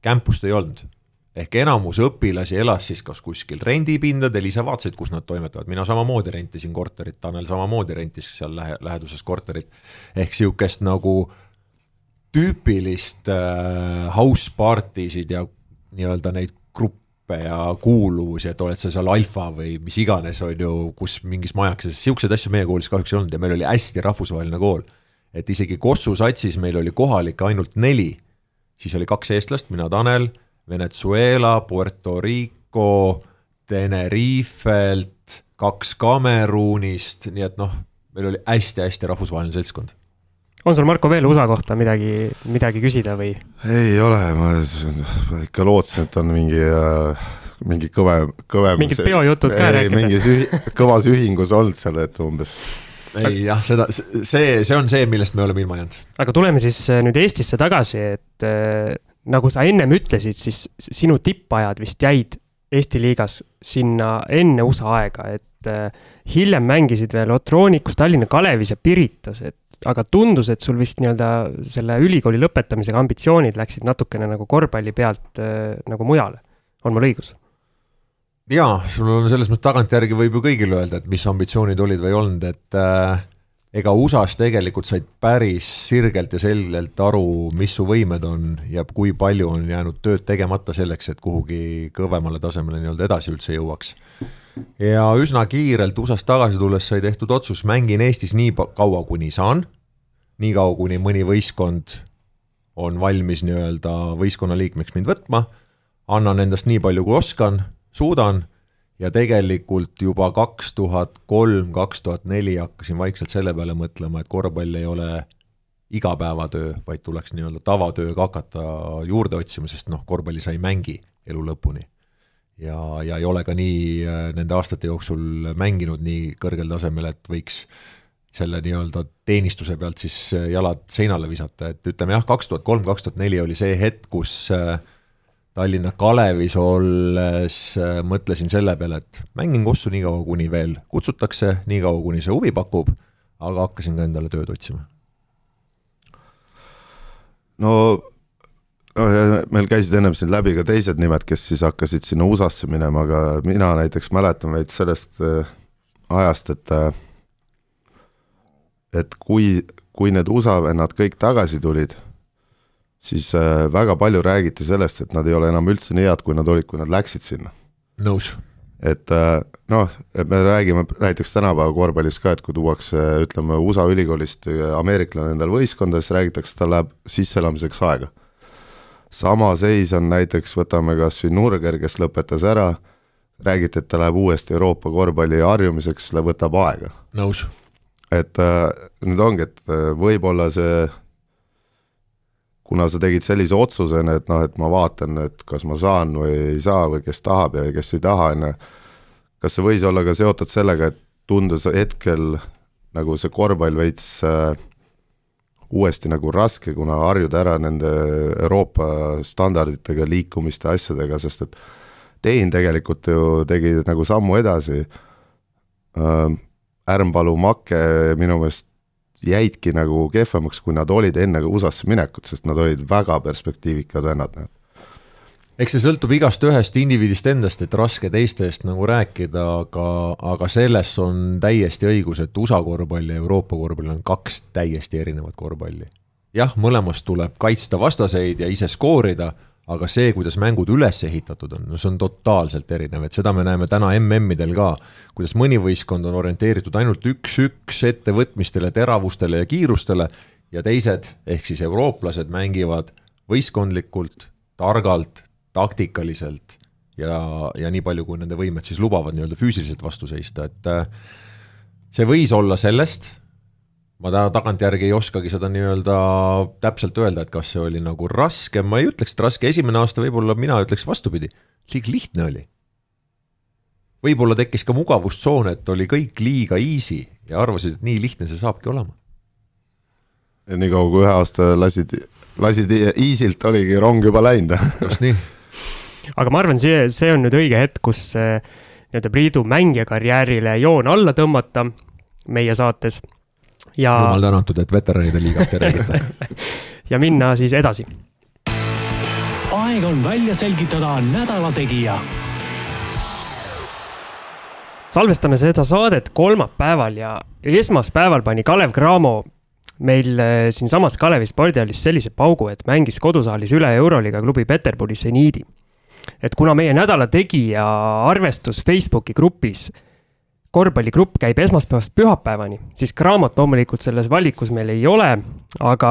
campus't ei olnud. ehk enamus õpilasi elas siis kas kuskil rendipindadel, ise vaatasid, kus nad toimetavad, mina samamoodi rentisin korterit, Tanel samamoodi rentis seal lähe, läheduses korterit, ehk sihukest nagu tüüpilist äh, house party sid ja nii-öelda neid gruppe ja kuuluvusi, et oled sa seal alfa või mis iganes, on ju, kus mingis majakeses, siukseid asju meie koolis kahjuks ei olnud ja meil oli hästi rahvusvaheline kool. Et isegi Kossu satsis meil oli kohalikke ainult neli, siis oli kaks eestlast, mina, Tanel, Venezuela, Puerto Rico, Tenerifelt, kaks Kamerunist, nii et noh, meil oli hästi-hästi rahvusvaheline seltskond on sul, Marko, veel USA kohta midagi, midagi küsida või? ei ole, ma ikka lootsin, et on mingi äh, mingi kõvem, kõvem. mingid peojutud ka rääkida. mingis ühi, kõvas ühingus olnud seal, et umbes. Ei jah, seda, see, see on see, millest me oleme ilma jäänud. aga tuleme siis äh, nüüd Eestisse tagasi, et äh, nagu sa ennem ütlesid, siis sinu tippajad vist jäid Eesti liigas sinna enne USA aega, et äh, hiljem mängisid veel Otroonikus, Tallinna Kalevis ja Piritas, et aga tundus, et sul vist nii-öelda selle ülikooli lõpetamisega ambitsioonid läksid natukene nagu korvpalli pealt äh, nagu mujale, on mul õigus? Jaa, sul on selles mõttes tagantjärgi võib ju kõigil öelda, et mis ambitsioonid olid või ei olnud, et äh, ega USA-s tegelikult said päris sirgelt ja selgelt aru, mis su võimed on ja kui palju on jäänud tööd tegemata selleks, et kuhugi kõvemale tasemele nii-öelda edasi üldse jõuaks. Ja üsna kiirelt USA-st tagasi tulles sai tehtud otsus, mängin Eestis nii kaua, kuni saan, nii kaua, kuni mõni võistkond on valmis nii-öelda võistkonna liikmeks mind võtma, annan endast nii palju, kui oskan, suudan. Ja tegelikult juba kaks tuhat kolm, kaks tuhat neli hakkasin vaikselt selle peale mõtlema, et korvpall ei ole igapäevatöö, vaid tuleks nii-öelda tavatööga hakata juurde otsima, sest noh, korvpalli sa ei mängi elu lõpuni. Ja, ja ei ole ka nii äh, nende aastate jooksul mänginud nii kõrgel tasemel, et võiks selle nii-öelda teenistuse pealt siis äh, jalad seinale visata, et ütleme jah, kaks tuhat kolm, kaks tuhat neli oli see hetk, kus äh, Tallinna Kalevis olles mõtlesin selle peale, et mängin kossu nii kaua, kuni veel kutsutakse, nii kaua, kuni see huvi pakub, aga hakkasin ka endale tööd otsima. no noh, ja meil käisid ennem siin läbi ka teised nimed, kes siis hakkasid sinna USA-sse minema, aga mina näiteks mäletan veits sellest äh, ajast, et äh, et kui, kui need USA vennad kõik tagasi tulid, siis äh, väga palju räägiti sellest, et nad ei ole enam üldse nii head, kui nad olid, kui nad läksid sinna. nõus. et noh, et me räägime näiteks tänapäeva korvpallis ka, et kui tuuakse, ütleme, USA ülikoolist ameeriklane endale võistkonda, siis räägitakse, tal läheb sisseelamiseks aega sama seis on näiteks, võtame kas või Nurger, kes lõpetas ära, räägiti, et ta läheb uuesti Euroopa korvpalli harjumiseks, võtab aega. nõus. et äh, nüüd ongi, et äh, võib-olla see, kuna sa tegid sellise otsuse, et noh, et ma vaatan, et kas ma saan või ei saa või kes tahab ja kes ei taha, on ju, kas see võis olla ka seotud sellega, et tundus hetkel nagu see korvpall veits äh, uuesti nagu raske, kuna harjuda ära nende Euroopa standarditega, liikumiste, asjadega, sest et Tein tegelikult ju tegi nagu sammu edasi. Äh,, Ärmpalu, Make minu meelest jäidki nagu kehvemaks, kui nad olid enne USA-sse minekut, sest nad olid väga perspektiivikad vennad. eks see sõltub igast ühest indiviidist endast, et raske teiste eest nagu rääkida, aga, aga selles on täiesti õigus, et USA korvpall ja Euroopa korvpall on kaks täiesti erinevat korvpalli. jah, mõlemas tuleb kaitsta vastaseid ja ise skoorida, aga see, kuidas mängud üles ehitatud on, no see on totaalselt erinev, et seda me näeme täna MM-idel ka, kuidas mõni võistkond on orienteeritud ainult üks-üks ettevõtmistele, teravustele ja kiirustele ja teised, ehk siis eurooplased mängivad võistkondlikult, targalt, taktikaliselt ja, ja nii palju, kui nende võimed siis lubavad nii-öelda füüsiliselt vastu seista, et äh, see võis olla sellest, ma ta tagantjärgi ei oskagi seda nii-öelda täpselt öelda, et kas see oli nagu raske, ma ei ütleks, et raske, esimene aasta võib-olla mina ütleks vastupidi, liiga lihtne oli. võib-olla tekkis ka mugavustsoon, et oli kõik liiga easy ja arvasid, et nii lihtne see saabki olema. ja niikaua, kui ühe aasta lasid, lasid easy'lt, oligi rong juba läinud just nii aga ma arvan, see, see on nüüd õige hetk, kus nii-öelda Priidu mängija karjäärile joon alla tõmmata meie saates. Ja. jumal tänatud, et veteranide liigast ei räägita ja minna siis edasi. aeg on välja selgitada nädala tegija salvestame seda saadet kolmapäeval ja esmaspäeval pani Kalev Cramo meil eh, siinsamas Kalevi spordihallis sellise paugu, et mängis kodusaalis üle Euroliiga klubi Peterburi seniidi et kuna meie nädala tegija arvestus Facebooki grupis, korvpalligrupp käib esmaspäevast pühapäevani, siis Graamot loomulikult selles valikus meil ei ole, aga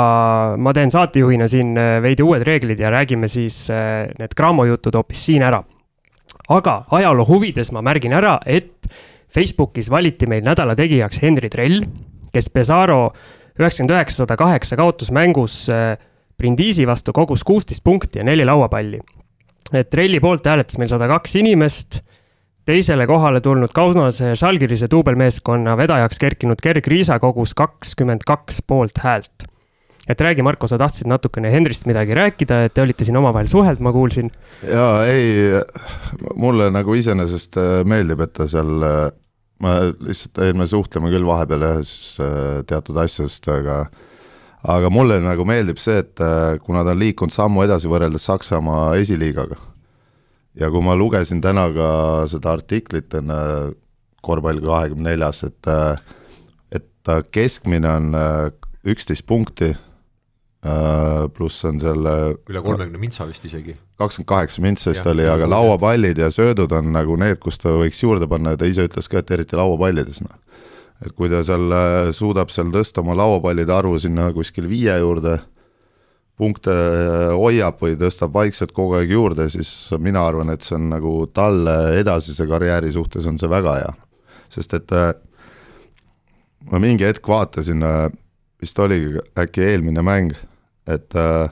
ma teen saatejuhina siin äh, veidi uued reeglid ja räägime siis äh, need Graamo jutud hoopis siin ära. aga ajaloo huvides ma märgin ära, et Facebookis valiti meil nädala tegijaks Henri Trell, kes Pesaro üheksakümmend üheksa, sada kaheksa kaotusmängus äh, Brindisi vastu kogus kuusteist punkti ja neli lauapalli et Trelli poolt hääletas meil sada kaks inimest, teisele kohale tulnud Kaunase Žalgirise duubelmeeskonna vedajaks kerkinud Gerg Riisa kogus kakskümmend kaks poolthäält. et räägi, Marko, sa tahtsid natukene Henrist midagi rääkida, et te olite siin omavahel suhelnud, ma kuulsin. jaa, ei, mulle nagu iseenesest äh, meeldib, et ta seal äh, ma lihtsalt, ei me suhtleme küll vahepeal jah, siis äh, teatud asjadest, aga aga mulle nagu meeldib see, et kuna ta on liikunud sammu edasi võrreldes Saksamaa esiliigaga ja kui ma lugesin täna ka seda artiklit enne korvpall kahekümne neljas, et äh, et ta keskmine on äh, üksteist punkti, pluss on seal üle kolmekümne mintsa vist isegi. kakskümmend kaheksa mintsa vist oli, aga lauapallid ja söödud on nagu need, kus ta võiks juurde panna ja ta ise ütles ka, et eriti lauapallides, noh et kui ta seal äh, suudab seal tõsta oma lauapallide arvu sinna kuskil viie juurde, punkte äh, hoiab või tõstab vaikselt kogu aeg juurde, siis mina arvan, et see on nagu talle edasise karjääri suhtes on see väga hea. sest et äh, ma mingi hetk vaatasin, vist oligi äkki eelmine mäng, et äh,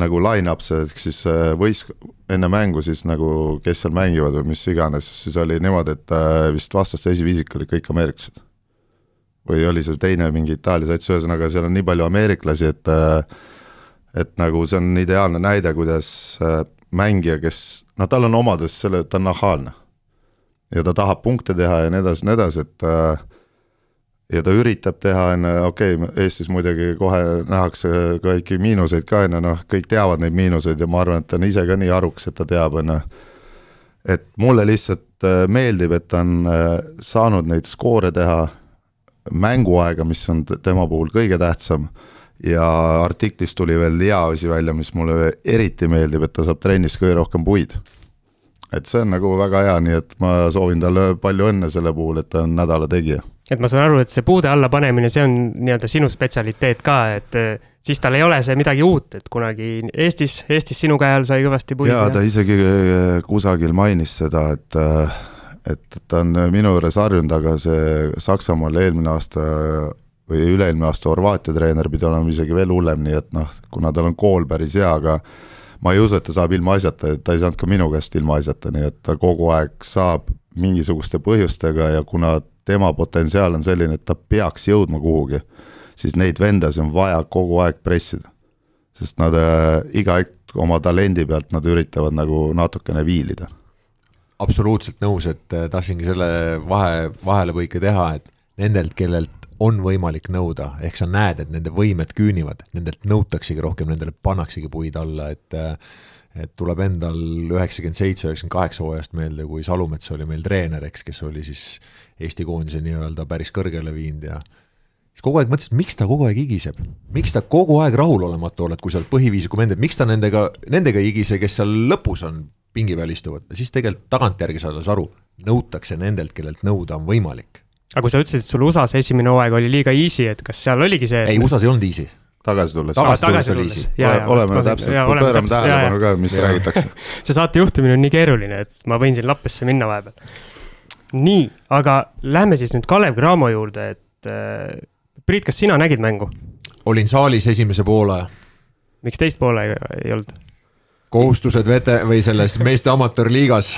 nagu line-up, see ehk siis võis-, enne mängu siis nagu, kes seal mängivad või mis iganes, siis oli niimoodi, et äh, vist vastaste esiviisik olid kõik ameeriklased. Või oli seal teine mingi Itaalia sats, ühesõnaga seal on nii palju ameeriklasi, et äh, et nagu see on ideaalne näide, kuidas äh, mängija, kes, no tal on omadus selle, ta on nahaalne. ja ta tahab punkte teha ja nii edasi, nii edasi, et äh, ja ta üritab teha, on ju, okei okay,, Eestis muidugi kohe nähakse kõiki miinuseid ka, on ju, noh, kõik teavad neid miinuseid ja ma arvan, et ta on ise ka nii arukas, et ta teab, on ju, et mulle lihtsalt meeldib, et ta on saanud neid skoore teha, mänguaega, mis on tema puhul kõige tähtsam, ja artiklis tuli veel hea asi välja, mis mulle eriti meeldib, et ta saab trennis kõige rohkem puid. et see on nagu väga hea, nii et ma soovin talle palju õnne selle puhul, et ta on nädala tegija et ma saan aru, et see puude alla panemine, see on nii-öelda sinu spetsialiteet ka, et äh, siis tal ei ole see midagi uut, et kunagi Eestis, Eestis sinu käe all sai kõvasti puid. jaa, ta isegi äh, kusagil mainis seda, et äh, et ta on minu juures harjunud, aga see Saksamaal eelmine aasta või üle-eelmine aasta Horvaatia treener pidi olema isegi veel hullem, nii et noh, kuna tal on kool päris hea, aga ma ei usu, et ta saab ilma asjata, ta ei saanud ka minu käest ilma asjata, nii et ta kogu aeg saab mingisuguste põhjustega ja kuna tema potentsiaal on selline, et ta peaks jõudma kuhugi, siis neid vendasid on vaja kogu aeg pressida. sest nad äh, iga hetk oma talendi pealt nad üritavad nagu natukene viilida. Absoluutselt nõus, et äh, tahtsingi selle vahe, vahelepõike teha, et nendelt, kellelt on võimalik nõuda, ehk sa näed, et nende võimed küünivad, nendelt nõutaksegi rohkem, nendele pannaksegi puid alla, et äh, et tuleb endal üheksakümmend seitse, üheksakümmend kaheksa hooajast meelde, kui Salumets oli meil treener, eks, kes oli siis Eesti koondise nii-öelda päris kõrgele viinud ja siis kogu aeg mõtlesin, miks ta kogu aeg higiseb, miks ta kogu aeg rahulolematu oled, kui sa oled põhiviisiku mendel, miks ta nendega, nendega ei higise, kes seal lõpus on, pingi peal istuvad, siis tegelikult tagantjärgi saades aru, nõutakse nendelt, kellelt nõuda on võimalik. aga kui sa ütlesid, et sul USA-s esimene hooaeg oli liiga easy, et kas seal oligi see? ei, USA-s ei olnud easy. tagasi tulles. tagasi tulles oli easy. oleme täpselt, pöörame tähelepanu ka, mis ja, räägitakse. see saate juhtimine on nii keeruline, et ma võin siin lappesse minna vahepeal. nii, aga lähme siis nüüd Kalev Cramo juurde, et äh, Priit, kas sina nägid mängu? olin saalis esimese poole. miks teist poole ei, ei olnud? Kohustused vete- või selles meeste amatöörliigas.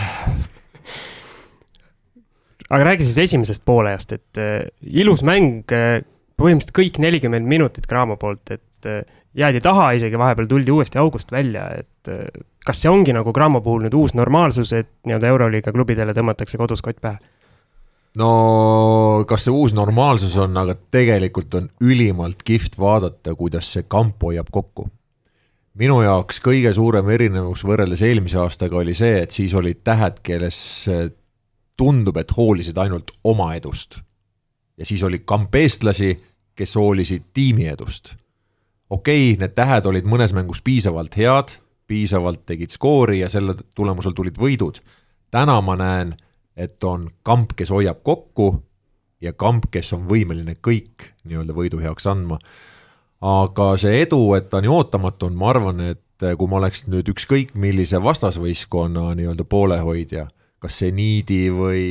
aga räägi siis esimesest poolajast, et äh, ilus mäng äh,, põhimõtteliselt kõik nelikümmend minutit Cramo poolt, et äh, jäädi taha, isegi vahepeal tuldi uuesti august välja, et äh, kas see ongi nagu Cramo puhul nüüd uus normaalsus, et nii-öelda Euroliiga klubidele tõmmatakse kodus kott pähe? no kas see uus normaalsus on, aga tegelikult on ülimalt kihvt vaadata, kuidas see kamp hoiab kokku minu jaoks kõige suurem erinevus võrreldes eelmise aastaga oli see, et siis olid tähed, kelles tundub, et hoolisid ainult oma edust. ja siis oli kamp eestlasi, kes hoolisid tiimi edust. okei okay,, need tähed olid mõnes mängus piisavalt head, piisavalt tegid skoori ja selle tulemusel tulid võidud. täna ma näen, et on kamp, kes hoiab kokku ja kamp, kes on võimeline kõik nii-öelda võidu heaks andma aga see edu, et ta nii ootamatu on, ma arvan, et kui ma oleks nüüd ükskõik millise vastasvõistkonna nii-öelda poolehoidja, kas see Niidi või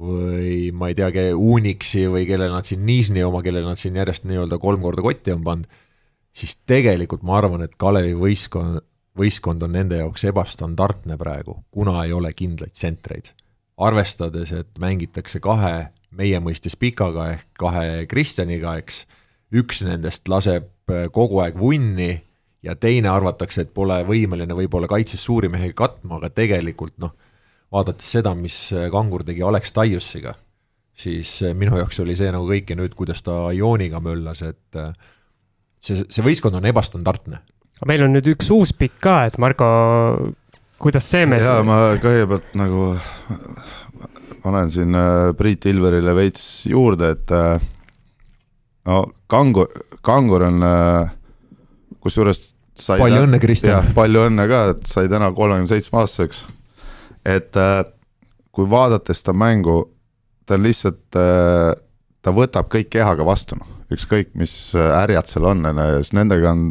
või ma ei teagi, Unixi või kellele nad siin Niisni oma, kellele nad siin järjest nii-öelda kolm korda kotti on pannud, siis tegelikult ma arvan, et Kalevi võistkond, võistkond on nende jaoks ebastandardne praegu, kuna ei ole kindlaid tsentreid. arvestades, et mängitakse kahe meie mõistes pikaga ehk kahe Kristjaniga, eks üks nendest laseb äh, kogu aeg vunni ja teine arvatakse, et pole võimeline võib-olla kaitses suuri mehi katma, aga tegelikult noh, vaadates seda, mis äh, Kangur tegi Alex Taiussiga, siis äh, minu jaoks oli see nagu kõik ja nüüd, kuidas ta Ioniga möllas, et see, see võistkond on ebastandardne. meil on nüüd üks uus pikk ka, et Marko, kuidas see mees jaa, ma kõigepealt nagu panen siin Priit Ilverile veits juurde, et no kangur, kangur on äh, kusjuures palju õnne, Kristjan! palju õnne ka, et sai täna kolmekümne seitsme aastaseks. et äh, kui vaadates ta mängu, ta on lihtsalt, äh, ta võtab kõik kehaga vastu, noh, ükskõik mis härjad seal on, on ju, sest nendega on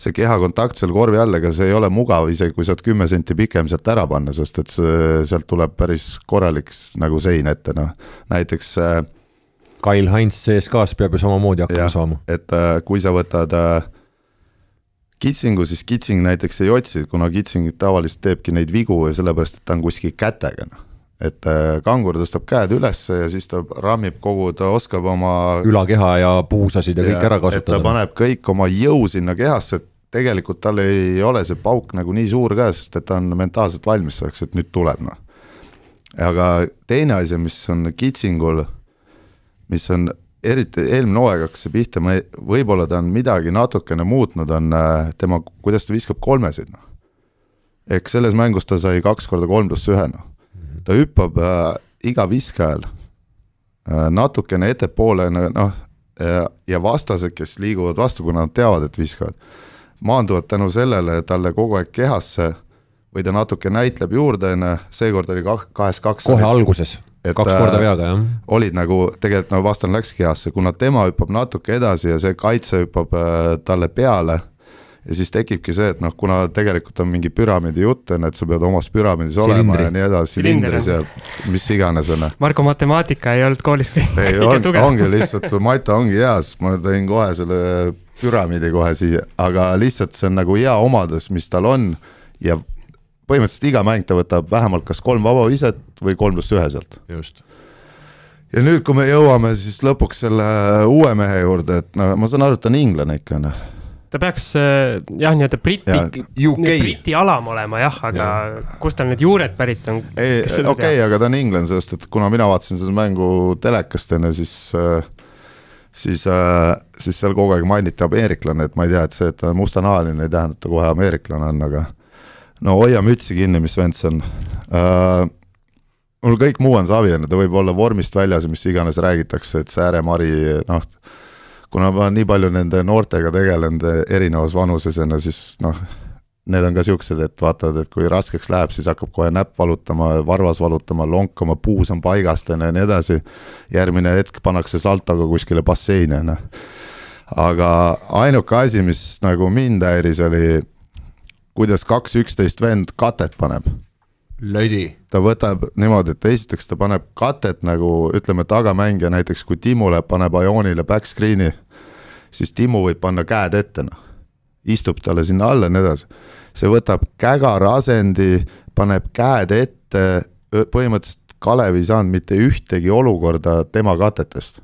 see kehakontakt seal korvi all, ega see ei ole mugav, isegi kui sa oled kümme senti pikem sealt ära panna, sest et see, sealt tuleb päris korralik nagu sein ette, noh. näiteks äh, Kail Heinz CSKA-s peab ju samamoodi hakkama ja, saama. et äh, kui sa võtad äh, kitsingu, siis kitsing näiteks ei otsi, kuna kitsing tavaliselt teebki neid vigu ja sellepärast, et ta on kuskil kätega, noh. et äh, kangur tõstab käed üles ja siis ta rammib kogu, ta oskab oma ülakeha ja puusasid ja, ja kõik ära kasutada. ta paneb kõik oma jõu sinna kehasse, et tegelikult tal ei ole see pauk nagu nii suur ka, sest et ta on mentaalselt valmis selleks, et nüüd tuleb, noh. aga teine asi, mis on kitsingul mis on eriti eelmine hooaeg hakkas see pihta, ma ei, võib-olla ta on midagi natukene muutnud, on äh, tema, kuidas ta viskab kolmesid, noh. ehk selles mängus ta sai kaks korda kolm pluss ühe, noh. ta hüppab äh, iga viske ajal äh, natukene ettepoole, noh, ja vastased, kes liiguvad vastu, kuna nad teavad, et viskavad, maanduvad tänu sellele talle kogu aeg kehasse või ta natuke näitleb juurde, on ju, seekord oli kah-, kahes kaks. kohe alguses et kaks korda äh, veaga, jah. olid nagu, tegelikult no vastane läkski heasse, kuna tema hüppab natuke edasi ja see kaitse hüppab äh, talle peale, ja siis tekibki see, et noh, kuna tegelikult on mingi püramiidi jutt, on ju, et sa pead omas püramiidis Silindri. olema ja nii edasi, silindris ja mis iganes, on ju. Marko matemaatika ei olnud koolis ei, on, ongi lihtsalt, Mata ongi hea, sest ma tõin kohe selle püramiidi kohe siia, aga lihtsalt see on nagu hea omadus, mis tal on ja põhimõtteliselt iga mäng ta võtab vähemalt kas kolm vaba viset või kolm pluss ühe sealt. just. ja nüüd, kui me jõuame siis lõpuks selle uue mehe juurde, et no ma saan aru, et ta on inglane ikka, noh ta peaks äh, jah, nii-öelda Briti, Briti alam olema jah, aga ja. kust tal need juured pärit on? ei, okei okay,, aga ta on inglane, sest et kuna mina vaatasin seda mängu telekast enne, siis äh, siis, äh, siis seal kogu aeg mainiti ameeriklane, et ma ei tea, et see, et ta on mustanahaline, ei tähenda, et ta kohe ameeriklane on, aga no hoia mütsi kinni, mis vend see on uh,. mul kõik muu on savi, on ju, ta võib olla vormist väljas ja mis iganes räägitakse, et sääremari, noh, kuna ma nii palju nende noortega tegelenud erinevas vanuses, on ju, siis noh, need on ka niisugused, et vaatavad, et kui raskeks läheb, siis hakkab kohe näpp valutama, varvas valutama, lonkama, puus on paigast, on ju, ja nii edasi, järgmine hetk pannakse saltoga kuskile basseini, on ju. aga ainuke asi, mis nagu mind häiris, oli kuidas kaks üksteist vend katet paneb. lödi. ta võtab niimoodi, et esiteks ta paneb katet nagu ütleme, tagamängija näiteks, kui Timmu läheb, paneb Ionile back-screen'i, siis Timmu võib panna käed ette, noh. istub talle sinna alla ja nii edasi. see võtab kägara asendi, paneb käed ette, põhimõtteliselt Kalev ei saanud mitte ühtegi olukorda tema katetest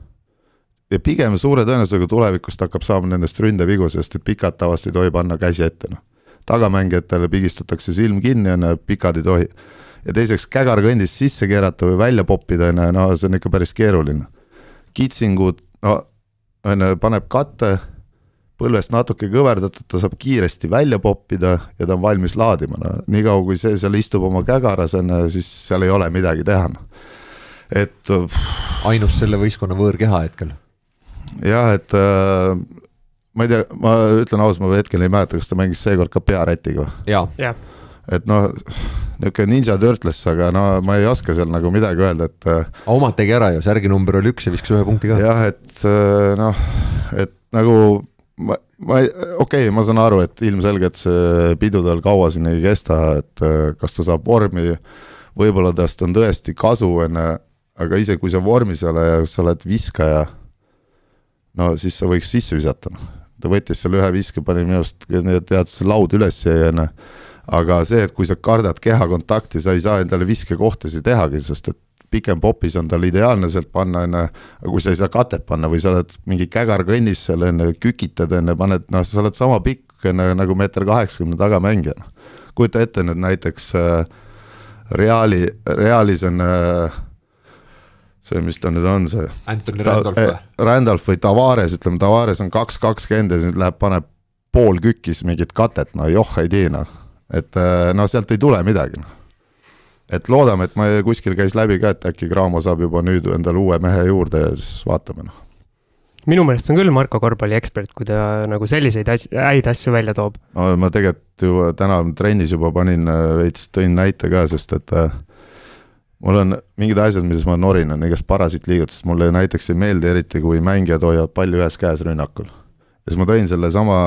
ja pigem suure tõenäosusega tulevikus ta hakkab saama nendest ründevigu, sest et pikad tavaliselt ei tohi panna käsi ette, noh tagamängijatele pigistatakse silm kinni, on ju, pikad ei tohi. ja teiseks, kägar kõndist sisse keerata või välja poppida, on ju, no see on ikka päris keeruline. kitsingud, no on ju, paneb katte, põlvest natuke kõverdatud, ta saab kiiresti välja poppida ja ta on valmis laadima, no niikaua, kui see seal istub oma kägaras, on ju, siis seal ei ole midagi teha, noh. et ainus selle võistkonna võõrkeha hetkel. jah, et äh, ma ei tea, ma ütlen ausalt, ma hetkel ei mäleta, kas ta mängis seekord ka pearätiga või? jaa ja. et noh, niisugune Ninja Turtles, aga no ma ei oska seal nagu midagi öelda, et aga omad tegi ära ju, särgi number oli üks ja viskas ühe punkti ka. jah, et noh, et nagu ma, ma ei, okei okay,, ma saan aru, et ilmselgelt see pidu tal kaua siin ei kesta, et kas ta saab vormi, võib-olla tast on tõesti kasu, on ju, aga isegi kui sa vormis ei ole ja sa oled viskaja, no siis sa võiks sisse visata, noh ta võttis seal ühe viske, pani minu arust, tead, laud üles on ju. aga see, et kui sa kardad kehakontakti, sa ei saa endale viskekohtasid tehagi, sest et pikem popis on tal ideaalne sealt panna, on ju, aga kui sa ei saa katet panna või sa oled mingi kägar kõnnis seal, on ju, kükitad, on ju, paned, noh, sa oled sama pikk, on ju, nagu meeter kaheksakümne tagamängija. kujuta ette nüüd näiteks äh, Reali, Realis on äh, see, mis ta nüüd on, see Anthony Randolph või? Eh, Randolph või Tavares, ütleme Tavares on kaks kakskümmend ja siis läheb, paneb pool kükkis mingit katet, no joh ei tee noh. et eh, no sealt ei tule midagi noh. et loodame, et ma kuskil käis läbi ka, et äkki Graamo saab juba nüüd endale uue mehe juurde ja siis vaatame noh minu meelest on küll Marko korvpalliekspert, kui ta nagu selliseid as-, häid asju välja toob. no ma tegelikult ju täna trennis juba panin eh, veits, tõin näite ka, sest et äh, mul on mingid asjad, milles ma norin, on igast parasiitliigutust, mulle näiteks ei meeldi eriti, kui mängijad hoiavad palli ühes käes rünnakul. ja siis ma tõin sellesama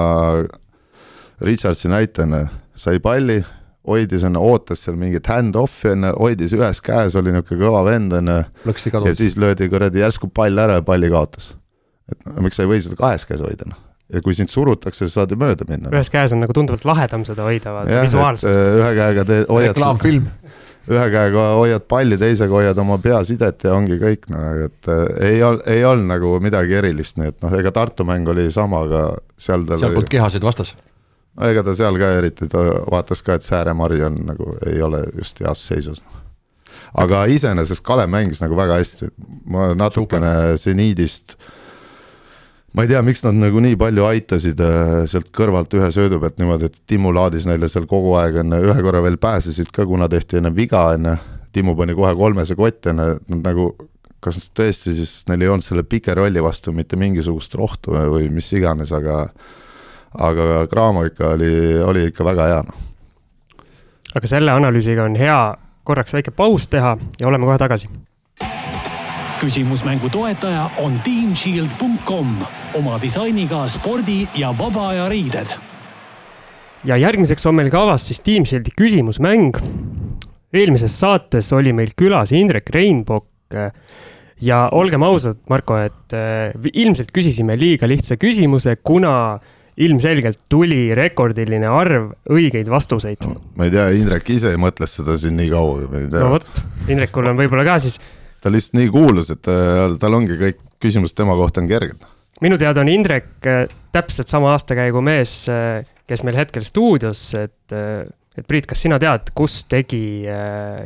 Richardsi näitena, sai palli, hoidis enne, ootas seal mingit hand-off'i enne, hoidis ühes käes, oli niisugune kõva vend enne, ja siis löödi kuradi järsku pall ära ja palli kaotas. et no miks sa ei või seda kahes käes hoida, noh ja kui sind surutakse, siis saad ju mööda minna. ühes käes on nagu tunduvalt lahedam seda hoida, vaata visuaalselt. Äh, ühe käega teed, hoiad reklaamfilm ühe käega hoiad palli, teisega hoiad oma peasidet ja ongi kõik, no et äh, ei ol-, ei olnud nagu midagi erilist, nii et noh, ega Tartu mäng oli sama, aga seal tal seal polnud kehasid vastas? no ega ta seal ka eriti, ta vaatas ka, et Sääremari on nagu, ei ole just heas seisus. aga iseenesest Kalev mängis nagu väga hästi, ma natukene seniidist äh, ma ei tea, miks nad nagu nii palju aitasid äh, sealt kõrvalt ühe söödu pealt niimoodi, et Timmu laadis neile seal kogu aeg, enne ühe korra veel pääsesid ka, kuna tehti enne viga, enne Timmu pani kohe kolmese kotti, enne nad nagu kas tõesti siis neil ei olnud selle pike rolli vastu mitte mingisugust rohtu või mis iganes, aga aga Cramo ikka oli, oli ikka väga hea, noh. aga selle analüüsiga on hea korraks väike paus teha ja oleme kohe tagasi küsimusmängu toetaja on teamshield.com oma disainiga spordi ja vaba aja riided. ja järgmiseks on meil kavas siis Team Shieldi küsimusmäng. eelmises saates oli meil külas Indrek Reinbok ja olgem ausad, Marko, et äh, ilmselt küsisime liiga lihtsa küsimuse, kuna ilmselgelt tuli rekordiline arv õigeid vastuseid ma ei tea, Indrek ise mõtles seda siin nii kaua, ma ei tea. no vot, Indrekul on võib-olla ka siis ta lihtsalt nii kuulus, et äh, tal ongi kõik küsimused tema kohta on kerged. minu teada on Indrek äh, täpselt sama aastakäigu mees, äh, kes meil hetkel stuudios, et, et Priit, kas sina tead, kus tegi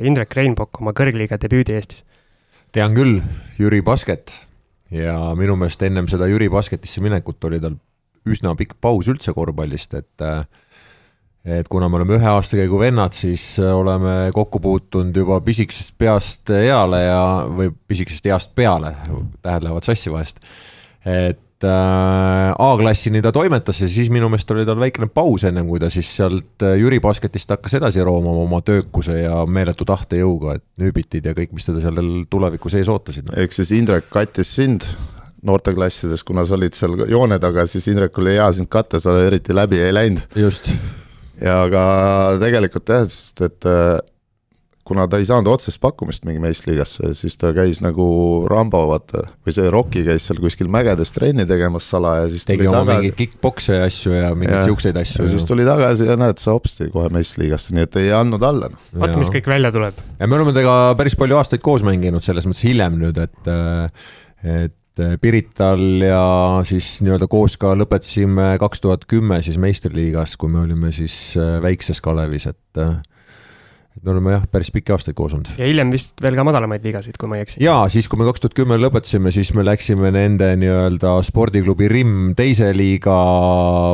Indrek Reinbok oma kõrgliiga debüüdi Eestis? tean küll, Jüri Basket ja minu meelest ennem seda Jüri Basketisse minekut oli tal üsna pikk paus üldse korvpallist, et et kuna me oleme ühe aastakäigu vennad, siis oleme kokku puutunud juba pisikesest peast eale ja, või pisikesest east peale, tähed lähevad sassi vahest. et äh, A-klassini ta toimetas ja siis minu meelest oli tal väikene paus ennem kui ta siis sealt äh, Jüri basketist hakkas edasi roomama oma töökuse ja meeletu tahtejõuga, et nüübitid ja kõik, mis teda seal tuleviku sees ootasid no.. ehk siis Indrek kattis sind noorteklassides, kuna sa olid seal joone taga, siis Indrek oli hea sind katta, sa eriti läbi ei läinud. just ja aga tegelikult jah, sest et äh, kuna ta ei saanud otsest pakkumist mingi meistriliigasse, siis ta käis nagu Rambo, vaata, või see Rocki käis seal kuskil mägedes trenni tegemas salaja, siis tegi oma tagasi. mingeid kick-pokse asju ja mingeid siukseid asju. ja siis tuli tagasi ja näed, sa hopsti kohe meistriliigasse, nii et ei andnud alla no.. vaata, mis kõik välja tuleb. ja me oleme temaga päris palju aastaid koos mänginud, selles mõttes hiljem nüüd, et et et Pirital ja siis nii-öelda koos ka lõpetasime kaks tuhat kümme siis meistriliigas, kui me olime siis äh, väikses Kalevis, et äh, et me oleme jah, päris pikki aastaid koos olnud. ja hiljem vist veel ka madalamaid liigasid, kui ma ei eksi. jaa, siis kui me kaks tuhat kümme lõpetasime, siis me läksime nende nii-öelda spordiklubi Rimm teise liiga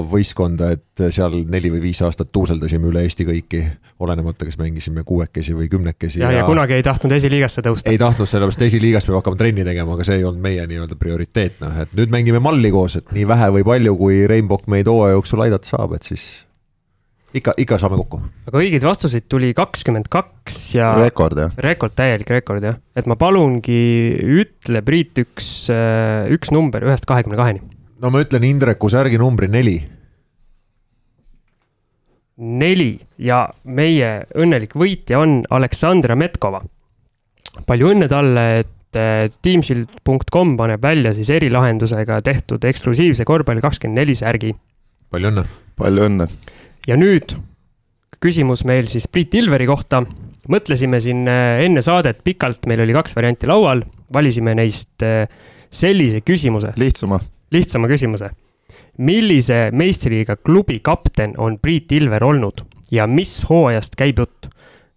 võistkonda, et seal neli või viis aastat tuuseldasime üle Eesti kõiki, olenemata, kas mängisime kuuekesi või kümnekesi. ja, ja, ja kunagi ei tahtnud esiliigasse tõusta. ei tahtnud, sellepärast esiliigas peab hakkama trenni tegema, aga see ei olnud meie nii-öelda prioriteet, noh, et nüüd mängime malli koos, et nii vähe või palju, kui Rainbow meid hooaja jooksul aidata saab, et siis ikka, ikka saame kokku. aga õigeid vastuseid tuli kakskümmend kaks ja. rekord jah. rekord, täielik rekord jah, et ma palungi, ütle Priit üks, äh, üks number ühest kahekümne kaheni. no ma ütlen Indreku särgi numbri neli. neli ja meie õnnelik võitja on Aleksandra Metkova. palju õnne talle, et äh, Teamsild.com paneb välja siis erilahendusega tehtud eksklusiivse korvpalli kakskümmend neli särgi. palju õnne. palju õnne ja nüüd küsimus meil siis Priit Ilveri kohta. mõtlesime siin äh, enne saadet pikalt, meil oli kaks varianti laual, valisime neist äh, sellise küsimuse. lihtsama. lihtsama küsimuse. millise meistriliiga klubi kapten on Priit Ilver olnud ja mis hooajast käib jutt?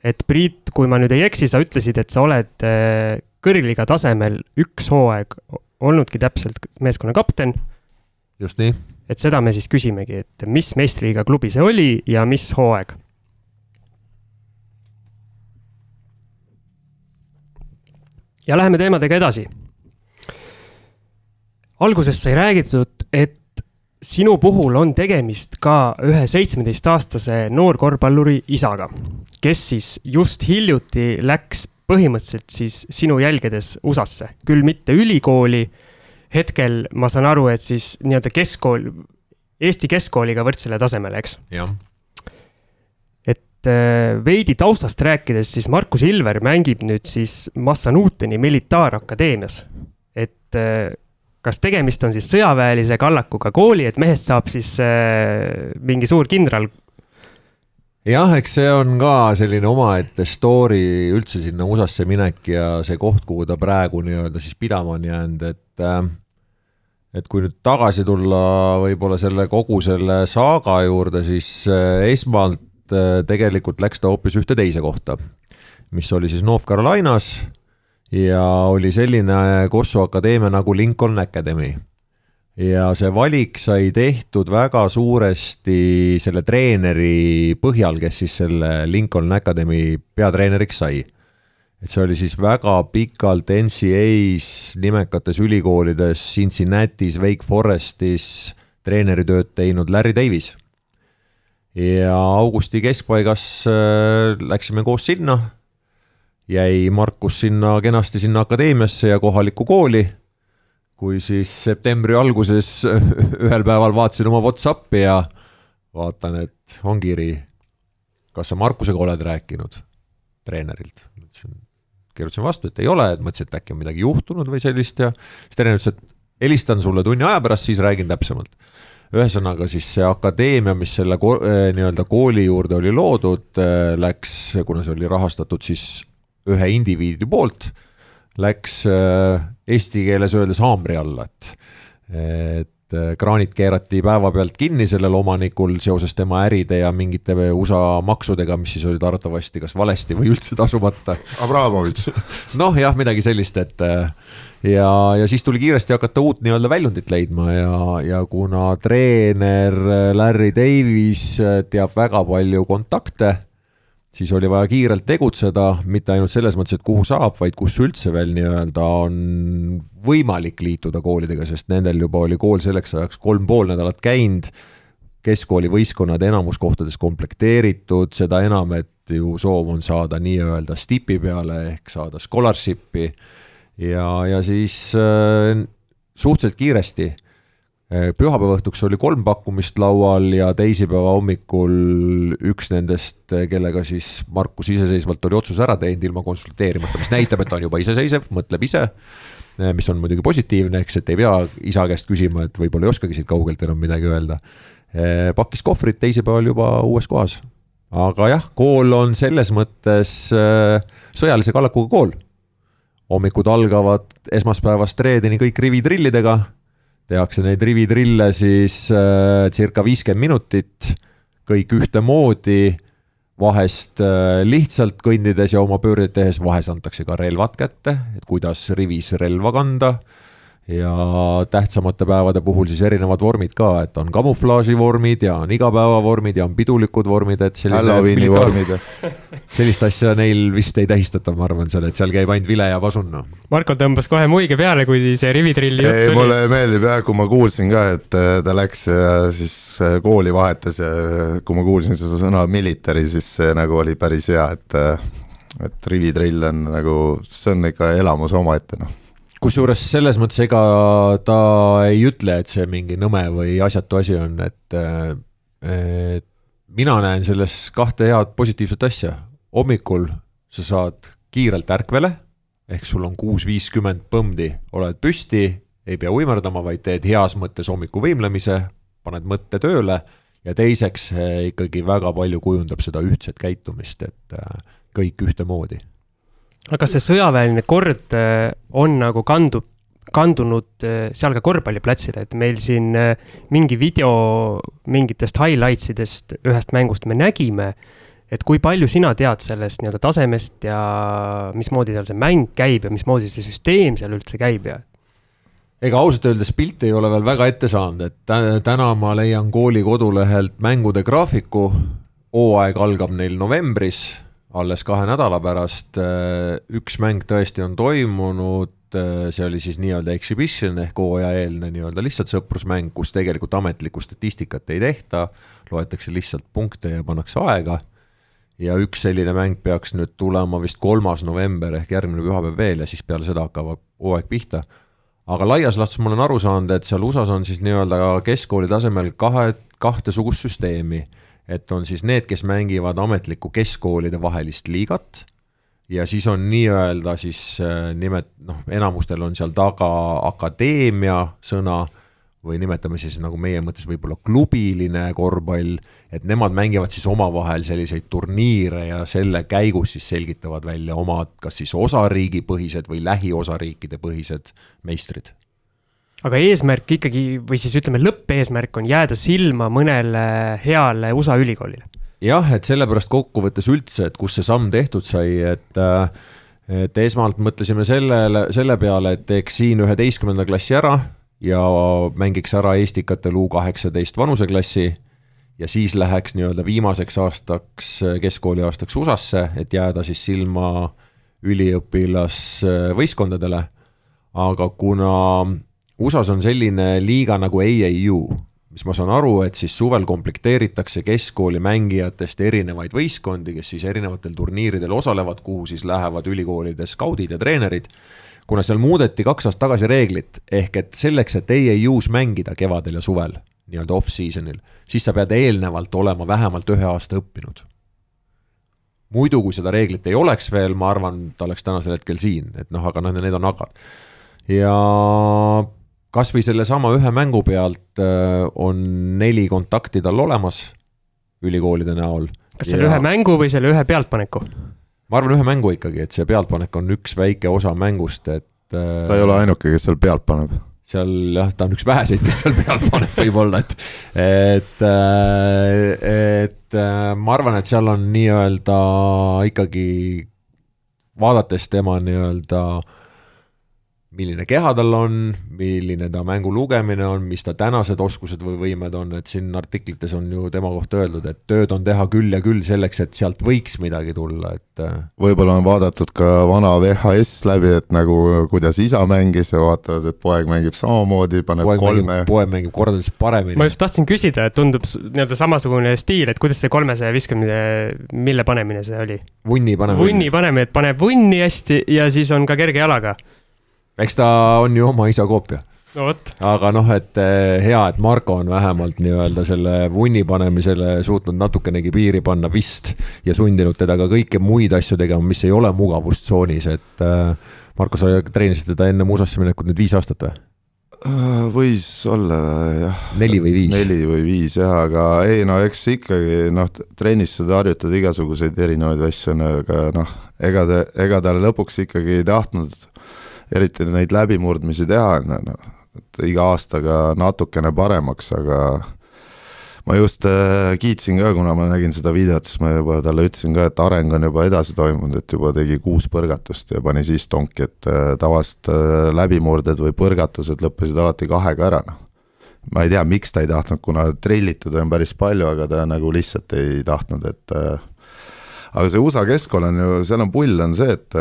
et Priit, kui ma nüüd ei eksi, sa ütlesid, et sa oled äh, kõrgliiga tasemel üks hooaeg olnudki täpselt meeskonna kapten. just nii et seda me siis küsimegi, et mis meistriliiga klubi see oli ja mis hooaeg? ja läheme teemadega edasi. alguses sai räägitud, et sinu puhul on tegemist ka ühe seitsmeteistaastase noorkorvpalluri isaga, kes siis just hiljuti läks põhimõtteliselt siis sinu jälgedes USA-sse, küll mitte ülikooli hetkel ma saan aru, et siis nii-öelda keskkool, Eesti keskkooliga võrdsele tasemele, eks? et äh, veidi taustast rääkides, siis Markus Ilver mängib nüüd siis Massanuteni militaarakadeemias. et äh, kas tegemist on siis sõjaväelise kallakuga kooli, et mehest saab siis äh, mingi suur kindral jah, eks see on ka selline omaette story üldse sinna USA-sse minek ja see koht, kuhu ta praegu nii-öelda siis pidama on jäänud, et et kui nüüd tagasi tulla võib-olla selle kogu selle saaga juurde, siis äh, esmalt äh, tegelikult läks ta hoopis ühte teise kohta, mis oli siis North Carolinas ja oli selline Kossu akadeemia nagu Lincoln Academy. ja see valik sai tehtud väga suuresti selle treeneri põhjal, kes siis selle Lincoln Academy peatreeneriks sai et see oli siis väga pikalt NCA-s nimekates ülikoolides Cincinnati's, Wake Forestis treeneritööd teinud Larry Davis. ja augusti keskpaigas äh, läksime koos sinna, jäi Markus sinna kenasti sinna akadeemiasse ja kohalikku kooli, kui siis septembri alguses ühel päeval vaatasin oma Whatsappi ja vaatan, et on kiri, kas sa Markusega oled rääkinud treenerilt? Kirjutasin vastu, et ei ole, et mõtlesin, et äkki on midagi juhtunud või sellist ja siis treener ütles, et helistan sulle tunni aja pärast, siis räägin täpsemalt. ühesõnaga siis see akadeemia, mis selle eh, nii-öelda kooli juurde oli loodud, eh, läks, kuna see oli rahastatud siis ühe indiviidi poolt, läks eh, eesti keeles öeldes haamri alla, et et kraanid keerati päevapealt kinni sellel omanikul seoses tema äride ja mingite USA maksudega, mis siis olid arvatavasti kas valesti või üldse tasumata. Abramovitš. noh, jah, midagi sellist, et äh, ja, ja siis tuli kiiresti hakata uut nii-öelda väljundit leidma ja, ja kuna treener Larry Davis teab väga palju kontakte siis oli vaja kiirelt tegutseda, mitte ainult selles mõttes, et kuhu saab, vaid kus üldse veel nii-öelda on võimalik liituda koolidega, sest nendel juba oli kool selleks ajaks kolm pool nädalat käinud, keskkooli võistkonnad enamus kohtades komplekteeritud, seda enam, et ju soov on saada nii-öelda stipi peale ehk saada scholarship'i. Ja, ja siis äh, suhteliselt kiiresti pühapäeva õhtuks oli kolm pakkumist laual ja teisipäeva hommikul üks nendest, eh, kellega siis Markus iseseisvalt oli otsuse ära teinud ilma konsulteerimata, mis näitab, et ta on juba iseseisev, mõtleb ise. Eh, mis on muidugi positiivne, eks, et ei pea isa käest küsima, et võib-olla ei oskagi siit kaugelt enam midagi öelda. pakkis kohvrid teisipäeval juba uues kohas. aga jah, kool on selles mõttes sõjalise kallakuga kool. hommikud algavad esmaspäevast reedeni kõik rivitrillidega tehakse neid rivitrille siis äh, circa viiskümmend minutit, kõik ühtemoodi, vahest äh, lihtsalt kõndides ja oma pöördeid tehes, vahest antakse ka relvad kätte, et kuidas rivis relva kanda ja tähtsamate päevade puhul siis erinevad vormid ka, et on kamuflaaži vormid ja on igapäevavormid ja on pidulikud vormid, et Halloweeni vormid. sellist asja neil vist ei tähistata, ma arvan seal, et seal käib ainult vile ja pasun, noh. Marko tõmbas kohe muige peale, kui see rivitrilli jutt tuli. mulle meeldib jah, kui ma kuulsin ka, et äh, ta läks ja siis äh, kooli vahetas ja äh, kui ma kuulsin seda sõna military, siis see nagu oli päris hea, et et rivitrill on nagu, see on ikka elamus omaette, noh kusjuures selles mõttes, ega ta ei ütle, et see mingi nõme või asjatu asi on, et, et mina näen selles kahte head positiivset asja. hommikul sa saad kiirelt ärkvele, ehk sul on kuus viiskümmend põmdi, oled püsti, ei pea uimerdama, vaid teed heas mõttes hommikuvõimlemise, paned mõtte tööle ja teiseks ikkagi väga palju kujundab seda ühtset käitumist, et kõik ühtemoodi aga kas see sõjaväeline kord äh, on nagu kandub, kandunud äh, seal ka korvpalliplatsile, et meil siin äh, mingi video mingitest highlights idest ühest mängust me nägime, et kui palju sina tead sellest nii-öelda tasemest ja mismoodi seal see mäng käib ja mismoodi see süsteem seal üldse käib ja? ega ausalt öeldes pilti ei ole veel väga ette saanud, et täna ma leian kooli kodulehelt mängude graafiku, hooaeg algab neil novembris alles kahe nädala pärast. Äh, üks mäng tõesti on toimunud, äh, see oli siis nii-öelda exhibition ehk hooajaeelne nii-öelda lihtsalt sõprusmäng, kus tegelikult ametlikku statistikat ei tehta, loetakse lihtsalt punkte ja pannakse aega. ja üks selline mäng peaks nüüd tulema vist kolmas november ehk järgmine pühapäev veel ja siis peale seda hakkab hooaeg pihta aga laias laastus ma olen aru saanud, et seal USA-s on siis nii-öelda keskkooli tasemel kahe, kahtesugust süsteemi et on siis need, kes mängivad ametlikku keskkoolide vahelist liigat ja siis on nii-öelda siis äh, nimet-, noh, enamustel on seal taga akadeemia sõna või nimetame siis nagu meie mõttes võib-olla klubiline korvpall, et nemad mängivad siis omavahel selliseid turniire ja selle käigus siis selgitavad välja omad kas siis osariigi põhised või lähiosariikide põhised meistrid aga eesmärk ikkagi või siis ütleme, lõppeesmärk on jääda silma mõnele heale USA ülikoolile. jah, et sellepärast kokkuvõttes üldse, et kus see samm tehtud sai, et äh, et esmalt mõtlesime sellele, selle peale, et teeks siin üheteistkümnenda klassi ära ja mängiks ära Estikatel U kaheksateist vanuseklassi ja siis läheks nii-öelda viimaseks aastaks, keskkooli aastaks USA-sse, et jääda siis silma üliõpilasvõistkondadele. aga kuna USA-s on selline liiga nagu AAU, mis ma saan aru, et siis suvel komplekteeritakse keskkooli mängijatest erinevaid võistkondi, kes siis erinevatel turniiridel osalevad, kuhu siis lähevad ülikoolide skaudid ja treenerid. kuna seal muudeti kaks aastat tagasi reeglit, ehk et selleks, et AAU-s mängida kevadel ja suvel, nii-öelda off-season'il, siis sa pead eelnevalt olema vähemalt ühe aasta õppinud muidu, kui seda reeglit ei oleks veel, ma arvan, ta oleks tänasel hetkel siin, et noh, aga noh, need on agad. ja kas või sellesama ühe mängu pealt äh, on neli kontakti tal olemas ülikoolide näol. kas selle ja... ühe mängu või selle ühe pealtpaneku? ma arvan ühe mängu ikkagi, et see pealtpanek on üks väike osa mängust, et äh, ta ei ole ainuke, kes seal pealt paneb seal jah, ta on üks väheseid, kes seal pealt paneb võib-olla, et, et, et ma arvan, et seal on nii-öelda ikkagi vaadates tema nii-öelda äh, milline keha tal on, milline ta mängu lugemine on, mis ta tänased oskused või võimed on, et siin artiklites on ju tema kohta öeldud, et tööd on teha küll ja küll selleks, et sealt võiks midagi tulla, et äh, võib-olla on vaadatud ka vana VHS läbi, et nagu kuidas isa mängis ja vaatavad, et poeg mängib samamoodi, paneb poeg kolme poeg mängib kordades paremini. ma just tahtsin küsida, et tundub nii-öelda samasugune stiil, et kuidas see kolmesaja viskamine, mille panemine see oli? vunni panemine. vunni panemine, et paneb vunni hästi ja siis on ka kerge jalaga eks ta on ju oma isa koopia no vot. aga noh, et eh, hea, et Marko on vähemalt nii-öelda selle vunni panemisele suutnud natukenegi piiri panna vist ja sundinud teda ka kõiki muid asju tegema, mis ei ole mugavustsoonis, et äh, Marko, sa treenisid teda enne USA-sse minekut nüüd viis aastat või? Äh, võis olla jah. neli või viis? neli või viis jah, aga ei no eks ikkagi noh, trennis sa harjutad igasuguseid erinevaid asju, aga noh, ega ta, ega ta lõpuks ikkagi ei tahtnud eriti neid läbimurdmisi teha, no, et iga aastaga natukene paremaks, aga ma just äh, kiitsin ka, kuna ma nägin seda videot, siis ma juba talle ütlesin ka, et areng on juba edasi toimunud, et juba tegi kuus põrgatust ja pani siis tonki, et äh, tavaliselt äh, läbimurded või põrgatused lõppesid alati kahega ära, noh. ma ei tea, miks ta ei tahtnud, kuna trillitud on päris palju, aga ta nagu lihtsalt ei tahtnud, et aga see USA keskkool on ju, seal on pull, on see, et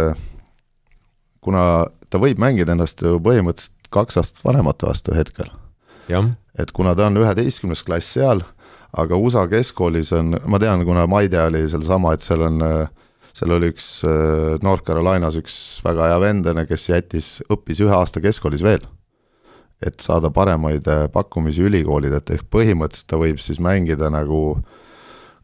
kuna ta võib mängida ennast ju põhimõtteliselt kaks aastat vanemate vastu hetkel. et kuna ta on üheteistkümnes klass seal, aga USA keskkoolis on, ma tean, kuna Maide oli sealsama, et seal on, seal oli üks North Carolinas üks väga hea vendlane, kes jättis, õppis ühe aasta keskkoolis veel. et saada paremaid pakkumisi ülikoolidelt, ehk põhimõtteliselt ta võib siis mängida nagu äh,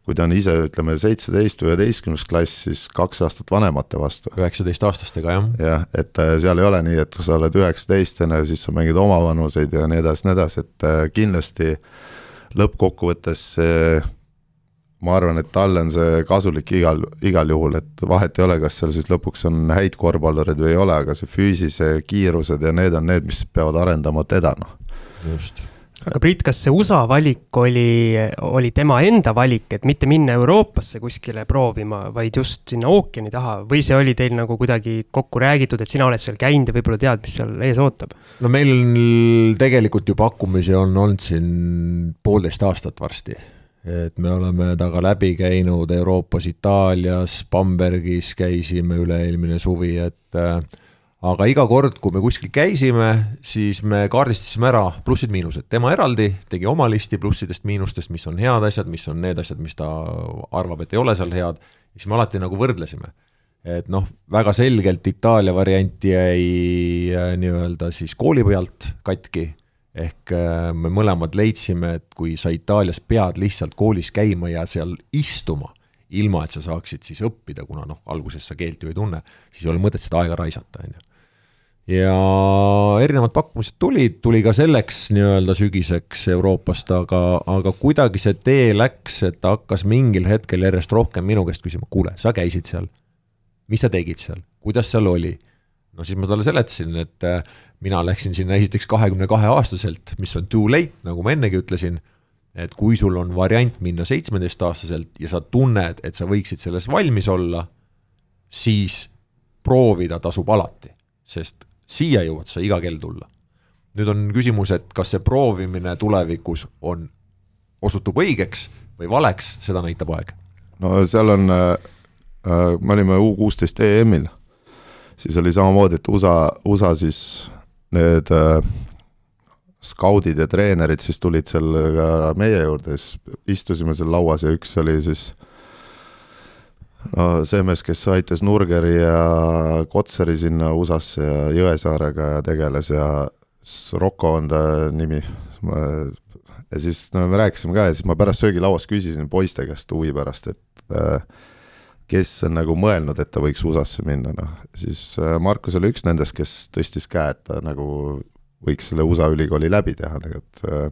kui ta on ise, ütleme, seitseteist või üheteistkümnes klass, siis kaks aastat vanemate vastu. üheksateistaastastega, jah. jah, et äh, seal ei ole nii, et kui sa oled üheksateistkümne, siis sa mängid omavanuseid ja nii edasi, nii edasi, et äh, kindlasti lõppkokkuvõttes see ma arvan, et talle on see kasulik igal, igal juhul, et vahet ei ole, kas seal siis lõpuks on häid korvpallureid või ei ole, aga see füüsise kiirused ja need on need, mis peavad arendama teda, noh. just aga Priit, kas see USA valik oli, oli tema enda valik, et mitte minna Euroopasse kuskile proovima, vaid just sinna ookeani taha või see oli teil nagu kuidagi kokku räägitud, et sina oled seal käinud ja võib-olla tead, mis seal ees ootab? no meil tegelikult ju pakkumisi on olnud siin poolteist aastat varsti. et me oleme temaga läbi käinud Euroopas, Itaalias, Bambergis käisime üle-eelmine suvi, et äh, aga iga kord, kui me kuskil käisime, siis me kaardistasime ära plussid-miinused, tema eraldi tegi oma listi plussidest-miinustest, mis on head asjad, mis on need asjad, mis ta arvab, et ei ole seal head, siis me alati nagu võrdlesime. et noh, väga selgelt Itaalia variant jäi äh, nii-öelda siis kooli pealt katki, ehk äh, me mõlemad leidsime, et kui sa Itaalias pead lihtsalt koolis käima ja seal istuma, ilma et sa saaksid siis õppida, kuna noh, alguses sa keelt ju ei tunne, siis ei ole mõtet seda aega raisata, on ju. Ja erinevad pakkumised tulid, tuli ka selleks nii-öelda sügiseks Euroopast, aga, aga kuidagi see tee läks, et ta hakkas mingil hetkel järjest rohkem minu käest küsima, kuule, sa käisid seal, mis sa tegid seal, kuidas seal oli? no siis ma talle seletasin, et äh, mina läksin sinna esiteks kahekümne kahe aastaselt, mis on too late, nagu ma ennegi ütlesin, et kui sul on variant minna seitsmeteistaastaselt ja sa tunned, et sa võiksid selles valmis olla, siis proovida tasub alati, sest siia jõuad sa iga kell tulla. nüüd on küsimus, et kas see proovimine tulevikus on, osutub õigeks või valeks, seda näitab aeg. no seal on äh,, äh me olime U kuusteist EM-il, siis oli samamoodi, et USA, USA siis need äh, skaudid ja treenerid siis tulid seal ka meie juurde, siis istusime seal lauas ja üks oli siis no see mees, kes aitas Nurgeri ja Kotsari sinna USA-sse ja Jõesaarega ja tegeles ja Rocco on ta nimi, ja siis no me rääkisime ka ja siis ma pärast söögilauas küsisin poiste käest huvi pärast, et äh, kes on nagu mõelnud, et ta võiks USA-sse minna, noh, siis äh, Markus oli üks nendest, kes tõstis käe, et ta nagu võiks selle USA ülikooli läbi teha, tegelikult äh,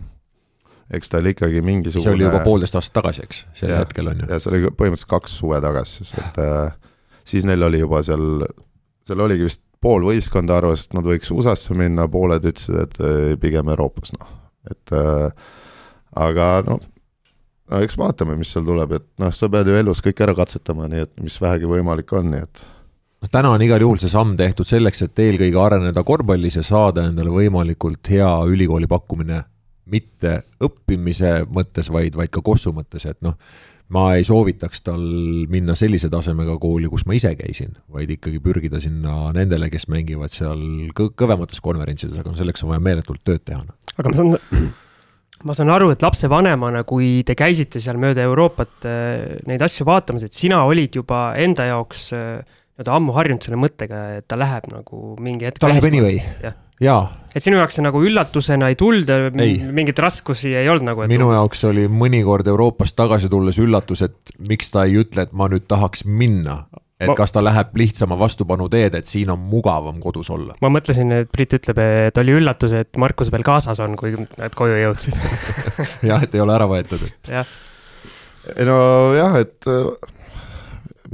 eks ta oli ikkagi mingisugune see oli juba poolteist aastat tagasi, eks, sel ja, hetkel on ju? ja see oli põhimõtteliselt kaks suve tagasi siis, et äh, siis neil oli juba seal, seal oligi vist pool võistkonda arvas, et nad võiks USA-sse minna, pooled ütlesid, et äh, pigem Euroopas, noh, et aga noh, no eks vaatame, mis seal tuleb, et noh, sa pead ju elus kõik ära katsetama, nii et mis vähegi võimalik on, nii et noh, täna on igal juhul see samm tehtud selleks, et eelkõige areneda korvpallis ja saada endale võimalikult hea ülikooli pakkumine, mitte õppimise mõttes, vaid, vaid ka kossu mõttes, et noh, ma ei soovitaks tal minna sellise tasemega kooli, kus ma ise käisin, vaid ikkagi pürgida sinna nendele, kes mängivad seal kõ kõvemates konverentsides, aga selleks on vaja meeletult tööd teha. aga ma saan, ma saan aru, et lapsevanemana, kui te käisite seal mööda Euroopat äh, neid asju vaatamas, et sina olid juba enda jaoks äh, nii-öelda ammu harjunud selle mõttega, et ta läheb nagu mingi hetk. ta läheb anyway, jaa. et sinu jaoks see nagu üllatusena ei tulnud ja mingeid raskusi ei olnud nagu? minu umbes... jaoks oli mõnikord Euroopast tagasi tulles üllatus, et miks ta ei ütle, et ma nüüd tahaks minna. et ma... kas ta läheb lihtsama vastupanu teed, et siin on mugavam kodus olla. ma mõtlesin, et Priit ütleb, et oli üllatus, et Markus veel kaasas on, kui nad koju jõudsid jah, et ei ole ära võetud, et. jah. nojah, et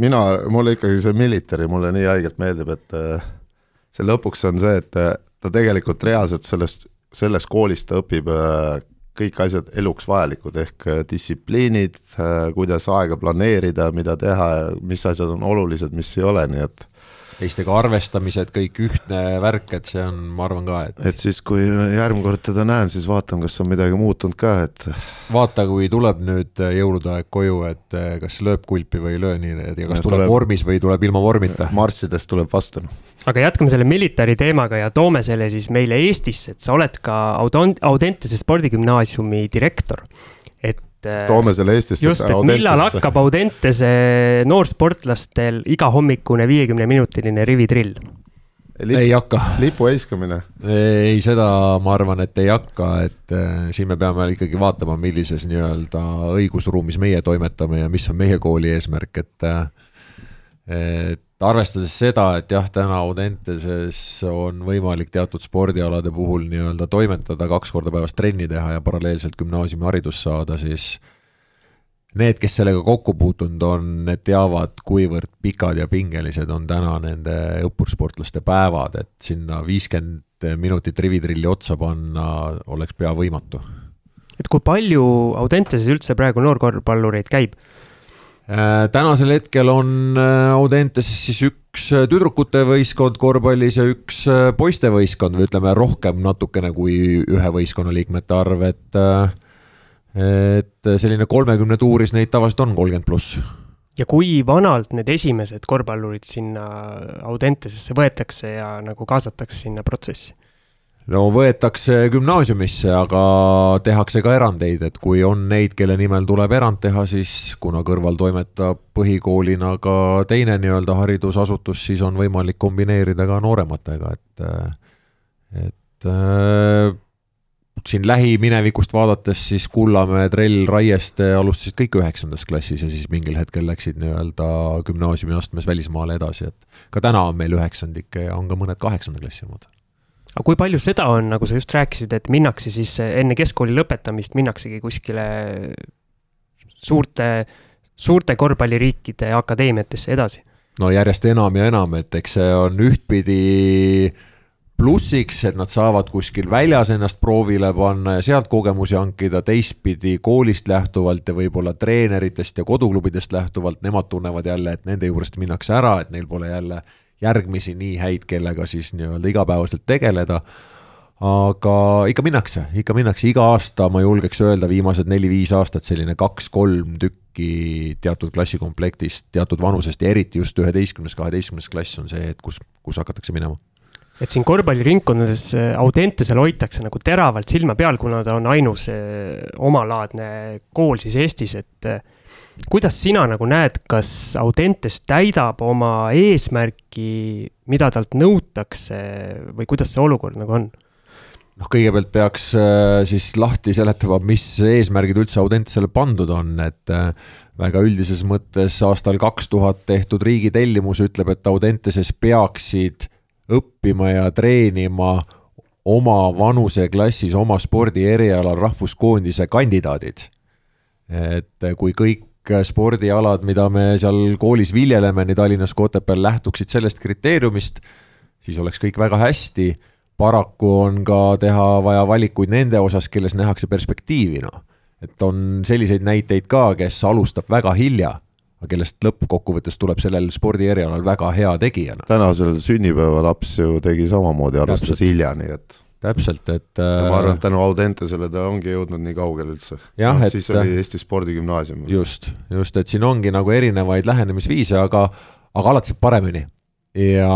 mina, mulle ikkagi see military mulle nii haigelt meeldib, et äh, see lõpuks on see, et äh, ta tegelikult reaalselt sellest, selles koolis ta õpib äh, kõik asjad eluks vajalikud, ehk distsipliinid, kuidas aega planeerida, mida teha ja mis asjad on olulised, mis ei ole, nii et teistega arvestamised, kõik ühtne värk, et see on, ma arvan ka, et. et siis, kui järgmine kord teda näen, siis vaatan, kas on midagi muutunud ka, et. vaata, kui tuleb nüüd jõulude aeg koju, et eh, kas lööb kulpi või ei löö nii, ja kas tuleb, tuleb vormis või tuleb ilma vormita. marssidest tuleb vastu. Noh. aga jätkame selle militari teemaga ja toome selle siis meile Eestisse, et sa oled ka Audentese spordigümnaasiumi direktor et äh, toome selle Eestisse. just, et millal hakkab Audentese noorsportlastel igahommikune viiekümne minutiline rivitrill? Lipu, ei hakka. lipu heiskamine? ei, seda ma arvan, et ei hakka, et äh, siin me peame ikkagi vaatama, millises nii-öelda õigusruumis meie toimetame ja mis on meie kooli eesmärk, et äh, et arvestades seda, et jah, täna Audenteses on võimalik teatud spordialade puhul nii-öelda toimetada, kaks korda päevas trenni teha ja paralleelselt gümnaasiumiharidust saada, siis need, kes sellega kokku puutunud on, need teavad, kuivõrd pikad ja pingelised on täna nende õppursportlaste päevad, et sinna viiskümmend minutit rivitrilli otsa panna oleks pea võimatu. et kui palju Audenteses üldse praegu noorkorvpallureid käib? Äh, tänasel hetkel on äh, Audenteses siis üks äh, tüdrukute võistkond korvpallis ja üks poistevõistkond või ütleme rohkem natukene kui ühe võistkonna liikmete arv, et et selline kolmekümne tuuris neid tavaliselt on kolmkümmend pluss. ja kui vanalt need esimesed korvpallurid sinna Audentesesse võetakse ja nagu kaasatakse sinna protsessi? No võetakse gümnaasiumisse, aga tehakse ka erandeid, et kui on neid, kelle nimel tuleb erand teha, siis kuna kõrval toimetab põhikoolina ka teine nii-öelda haridusasutus, siis on võimalik kombineerida ka noorematega, et, et äh, siin lähiminevikust vaadates, siis Kullamäe, Trell, Raieste alustasid kõik üheksandas klassis ja siis mingil hetkel läksid nii-öelda gümnaasiumiastmes välismaale edasi, et ka täna on meil üheksandikke ja on ka mõned kaheksanda klassi omad aga kui palju seda on, nagu sa just rääkisid, et minnakse siis enne keskkooli lõpetamist, minnaksegi kuskile suurte, suurte korvpalliriikide akadeemiatesse edasi? no järjest enam ja enam, et eks see on ühtpidi plussiks, et nad saavad kuskil väljas ennast proovile panna ja sealt kogemusi hankida, teistpidi koolist lähtuvalt ja võib-olla treeneritest ja koduklubidest lähtuvalt, nemad tunnevad jälle, et nende juurest minnakse ära, et neil pole jälle järgmisi nii häid, kellega siis nii-öelda igapäevaselt tegeleda. aga ikka minnakse, ikka minnakse iga aasta, ma julgeks öelda, viimased neli-viis aastat selline kaks-kolm tükki teatud klassikomplektist, teatud vanusest ja eriti just üheteistkümnes, kaheteistkümnes klass on see, et kus, kus hakatakse minema et siin korvpalliringkondades äh, Audentesel hoitakse nagu teravalt silma peal, kuna ta on ainus äh, omalaadne kool siis Eestis, et äh, kuidas sina nagu näed, kas Audentes täidab oma eesmärki, mida talt nõutakse või kuidas see olukord nagu on? noh, kõigepealt peaks äh, siis lahti seletama, mis eesmärgid üldse Audentesele pandud on, et äh, väga üldises mõttes aastal kaks tuhat tehtud riigi tellimus ütleb, et Audenteses peaksid õppima ja treenima oma vanuseklassis, oma spordierialal rahvuskoondise kandidaadid. et kui kõik spordialad, mida me seal koolis viljeleme nii Tallinnas kui Otepääl, lähtuksid sellest kriteeriumist, siis oleks kõik väga hästi. paraku on ka teha vaja valikuid nende osas, kelles nähakse perspektiivi, noh. et on selliseid näiteid ka, kes alustab väga hilja aga kellest lõppkokkuvõttes tuleb sellel spordierialal väga hea tegijana. tänasel sünnipäevalaps ju tegi samamoodi, alustas hilja, nii et täpselt, et ja ma arvan, et tänu Audentesele ta ongi jõudnud nii kaugele üldse. jah no,, et siis oli Eesti Spordigümnaasium. just, just, et siin ongi nagu erinevaid lähenemisviise, aga, aga alati saab paremini. ja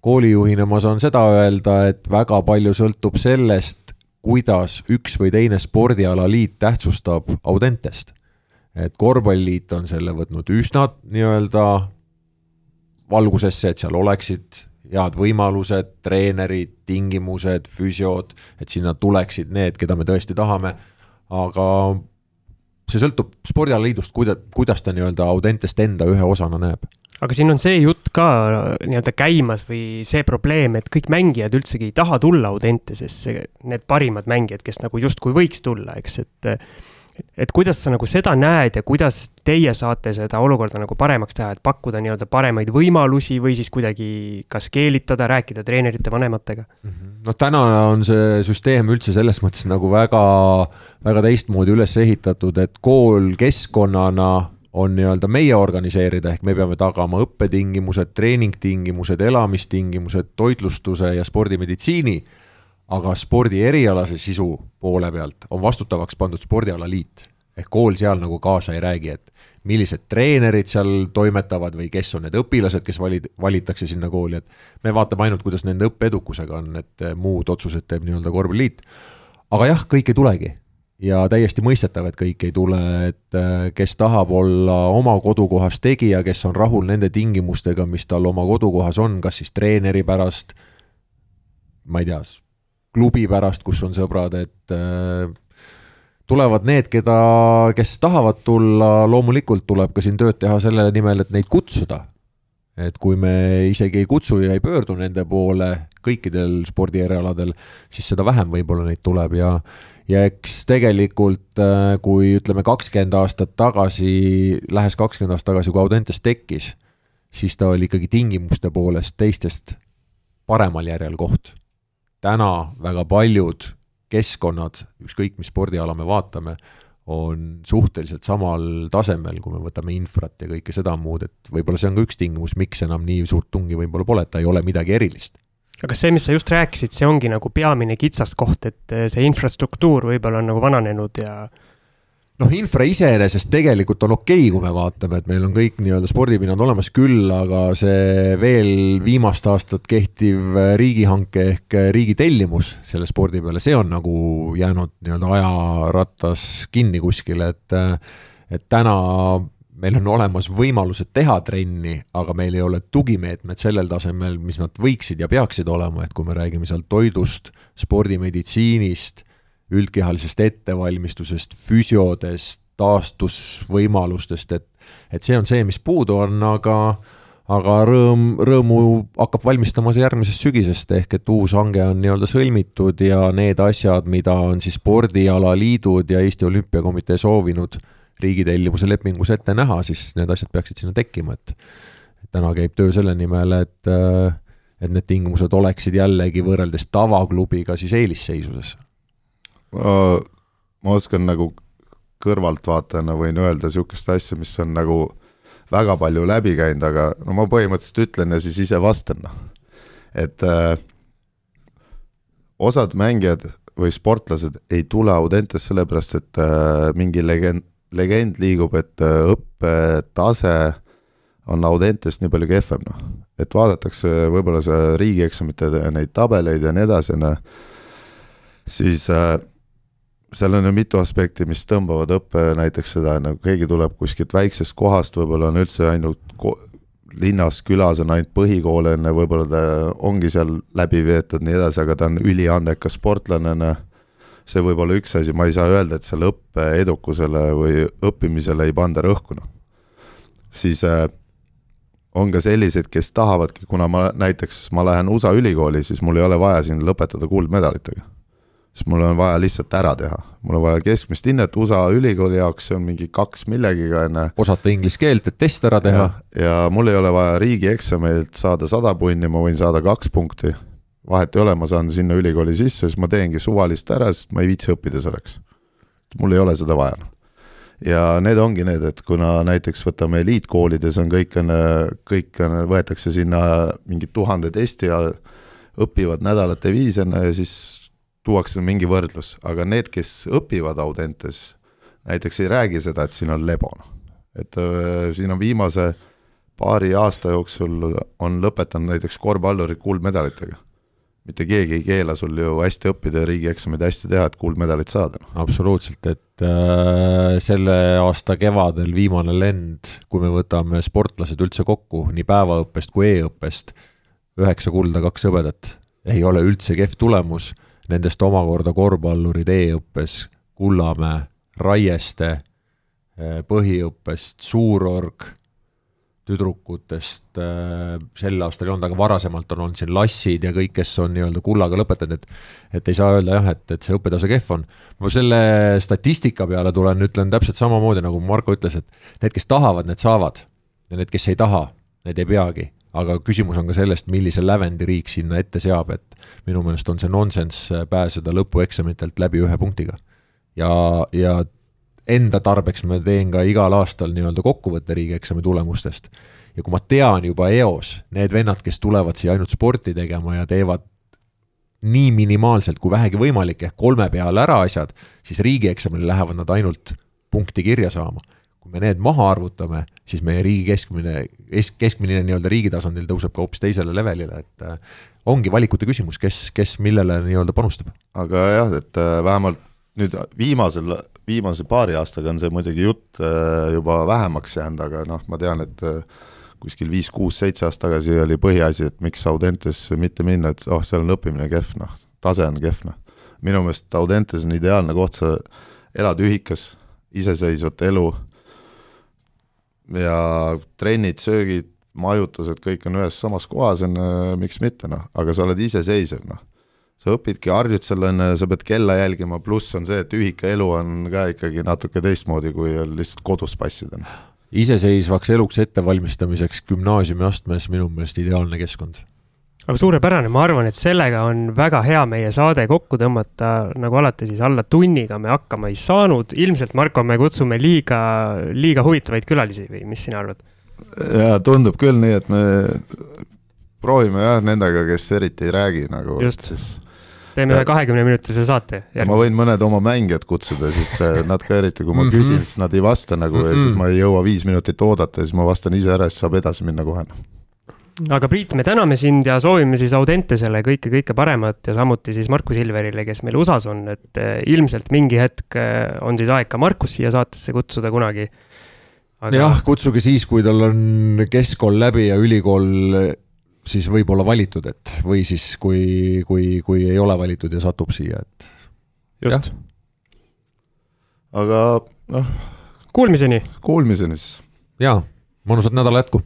koolijuhina ma saan seda öelda, et väga palju sõltub sellest, kuidas üks või teine spordialaliit tähtsustab Audentest et korvpalliliit on selle võtnud üsna nii-öelda valgusesse, et seal oleksid head võimalused, treenerid, tingimused, füsiod, et sinna tuleksid need, keda me tõesti tahame, aga see sõltub spordialaliidust, kuida-, kuidas ta nii-öelda Audentest enda ühe osana näeb. aga siin on see jutt ka nii-öelda käimas või see probleem, et kõik mängijad üldsegi ei taha tulla Audentesesse, need parimad mängijad, kes nagu justkui võiks tulla, eks, et et kuidas sa nagu seda näed ja kuidas teie saate seda olukorda nagu paremaks teha, et pakkuda nii-öelda paremaid võimalusi või siis kuidagi kas keelitada, rääkida treenerite, vanematega? Mhm. no täna on see süsteem üldse selles mõttes nagu väga, väga teistmoodi üles ehitatud, et kool keskkonnana on nii-öelda meie organiseerida, ehk me peame tagama õppetingimused, treeningtingimused, elamistingimused, toitlustuse ja spordimeditsiini aga spordi erialase sisu poole pealt on vastutavaks pandud spordialaliit. ehk kool seal nagu kaasa ei räägi, et millised treenerid seal toimetavad või kes on need õpilased, kes valid, valitakse sinna kooli, et me vaatame ainult, kuidas nende õppeedukusega on, et muud otsused teeb nii-öelda korvpalliliit. aga jah, kõik ei tulegi ja täiesti mõistetav, et kõik ei tule, et äh, kes tahab olla oma kodukohas tegija, kes on rahul nende tingimustega, mis tal oma kodukohas on, kas siis treeneri pärast, ma ei tea, klubi pärast, kus on sõbrad, et äh, tulevad need, keda, kes tahavad tulla, loomulikult tuleb ka siin tööd teha selle nimel, et neid kutsuda. et kui me isegi ei kutsu ja ei pöördu nende poole kõikidel spordierialadel, siis seda vähem võib-olla neid tuleb ja ja eks tegelikult, äh, kui ütleme kakskümmend aastat tagasi, lähes kakskümmend aastat tagasi, kui Audentes tekkis, siis ta oli ikkagi tingimuste poolest teistest paremal järjel koht täna väga paljud keskkonnad, ükskõik mis spordiala me vaatame, on suhteliselt samal tasemel, kui me võtame infrat ja kõike seda muud, et võib-olla see on ka üks tingimus, miks enam nii suurt tungi võib-olla pole, et ta ei ole midagi erilist. Aga see, mis sa just rääkisid, see ongi nagu peamine kitsaskoht, et see infrastruktuur võib-olla on nagu vananenud ja noh, infra iseenesest tegelikult on okei okay,, kui me vaatame, et meil on kõik nii-öelda spordipinnad olemas küll, aga see veel viimast aastat kehtiv riigihanke ehk riigi tellimus selle spordi peale, see on nagu jäänud nii-öelda ajarattas kinni kuskile, et et täna meil on olemas võimalused teha trenni, aga meil ei ole tugimeetmed sellel tasemel, mis nad võiksid ja peaksid olema, et kui me räägime seal toidust, spordimeditsiinist üldkehalisest ettevalmistusest, füsiodest, taastusvõimalustest, et et see on see, mis puudu on, aga aga rõõm, rõõmu hakkab valmistama see järgmisest sügisest, ehk et uus hange on nii-öelda sõlmitud ja need asjad, mida on siis spordialaliidud ja Eesti Olümpiakomitee soovinud riigi tellimuse lepingus ette näha, siis need asjad peaksid sinna tekkima, et täna käib töö selle nimel, et et need tingimused oleksid jällegi võrreldes tavaklubiga siis eelisseisuses ma, oskan nagu kõrvaltvaatajana võin öelda niisugust asja, mis on nagu väga palju läbi käinud, aga no ma põhimõtteliselt ütlen ja siis ise vastan, noh. et äh, osad mängijad või sportlased ei tule Audentes sellepärast, et äh, mingi legend, legend liigub, et äh, õppetase on Audentes nii palju kehvem, noh. et vaadatakse võib-olla see riigieksamite neid tabeleid ja nii edasi, noh, siis äh, seal on ju mitu aspekti, mis tõmbavad õppe näiteks seda, nagu keegi tuleb kuskilt väiksest kohast, võib-olla on üldse ainult linnas, külas on ainult põhikool enne, võib-olla ta ongi seal läbi veetud, nii edasi, aga ta on üliandekas sportlane, noh. see võib olla üks asi, ma ei saa öelda, et selle õppe edukusele või õppimisele ei panda rõhku, noh. siis äh, on ka selliseid, kes tahavadki, kuna ma näiteks, ma lähen USA ülikooli, siis mul ei ole vaja siin lõpetada kuldmedalitega siis mul on vaja lihtsalt ära teha, mul on vaja keskmist hinnet, USA ülikooli jaoks see on mingi kaks millegiga, on ju. osata inglise keelt, et test ära teha. ja mul ei ole vaja riigieksamilt saada sada punni, ma võin saada kaks punkti. vahet ei ole, ma saan sinna ülikooli sisse, siis ma teengi suvalist ära, sest ma ei viitsi õppida selleks. mul ei ole seda vaja ja need ongi need, et kuna näiteks võtame eliitkoolides on kõik on, kõik on, võetakse sinna mingid tuhanded testi ja õpivad nädalate viisi ja siis tuuakse mingi võrdlus, aga need, kes õpivad Audentes, näiteks ei räägi seda, et siin on lebo. et äh, siin on viimase paari aasta jooksul on lõpetanud näiteks korvpallurid kuldmedalitega. mitte keegi ei keela sul ju hästi õppida ja riigieksamid hästi teha, et kuldmedalit saada. absoluutselt, et äh, selle aasta kevadel viimane lend, kui me võtame sportlased üldse kokku nii päevaõppest kui e-õppest, üheksa kulda, kaks hõbedat, ei ole üldse kehv tulemus nendest omakorda korvpallurid e-õppes Kullamäe, Raieste, eh, põhiõppest Suurorg, tüdrukutest eh, sel aastal ei olnud, aga varasemalt on olnud siin Lassid ja kõik, kes on nii-öelda kullaga lõpetanud, et et ei saa öelda jah, et, et see õppetase kehv on. ma selle statistika peale tulen, ütlen täpselt samamoodi, nagu Marko ütles, et need, kes tahavad, need saavad ja need, kes ei taha, need ei peagi aga küsimus on ka sellest, millise lävendi riik sinna ette seab, et minu meelest on see nonsenss pääseda lõpueksamitelt läbi ühe punktiga. ja, ja enda tarbeks ma teen ka igal aastal nii-öelda kokkuvõtte riigieksami tulemustest. ja kui ma tean juba eos, need vennad, kes tulevad siia ainult sporti tegema ja teevad nii minimaalselt kui vähegi võimalik, ehk kolme peale ära asjad, siis riigieksamil lähevad nad ainult punkti kirja saama kui me need maha arvutame, siis meie riigi keskmine, keskmine nii-öelda riigi tasandil tõuseb ka hoopis teisele levelile, et äh, ongi valikute küsimus, kes, kes millele nii-öelda panustab. aga jah, et äh, vähemalt nüüd viimasel, viimase paari aastaga on see muidugi jutt äh, juba vähemaks jäänud, aga noh, ma tean, et kuskil viis-kuus-seitse aastat tagasi oli põhiasi, et miks Audentesse mitte minna, et oh, seal on õppimine kehv, noh, tase on kehv, noh. minu meelest Audentes on ideaalne koht, sa elad ühikas, iseseisvat elu ja trennid, söögid, majutused, kõik on ühes samas kohas, on miks mitte, noh, aga sa oled iseseisev, noh. sa õpidki, harjud selle, on ju, sa pead kella jälgima, pluss on see, et ühikaelu on ka ikkagi natuke teistmoodi, kui lihtsalt kodus passida. Noh. iseseisvaks eluks ettevalmistamiseks gümnaasiumiastmes minu meelest ideaalne keskkond aga suurepärane, ma arvan, et sellega on väga hea meie saade kokku tõmmata, nagu alati siis alla tunniga me hakkama ei saanud, ilmselt Marko, me kutsume liiga, liiga huvitavaid külalisi või mis sina arvad? jaa, tundub küll nii, et me proovime jah, nendega, kes eriti ei räägi nagu. just siis teeme ühe kahekümneminutilise saate. ma võin mõned oma mängijad kutsuda, siis nad ka eriti, kui ma mm -hmm. küsin, siis nad ei vasta nagu mm -hmm. ja siis mhm. ma ei jõua viis minutit oodata ja siis ma vastan ise ära, siis saab edasi minna kohe aga Priit, me täname sind ja soovime siis Audentesele kõike, kõike paremat ja samuti siis Markus Silverile, kes meil USA-s on, et eh, ilmselt mingi hetk eh, on siis aeg ka Markus siia saatesse kutsuda kunagi aga.... jah, kutsuge siis, kui tal on keskkool läbi ja ülikool siis võib-olla valitud, et või siis kui, kui, kui ei ole valitud ja satub siia, et. just. aga noh. Kuulmiseni. Kuulmiseni siis. jaa, mõnusat nädala jätku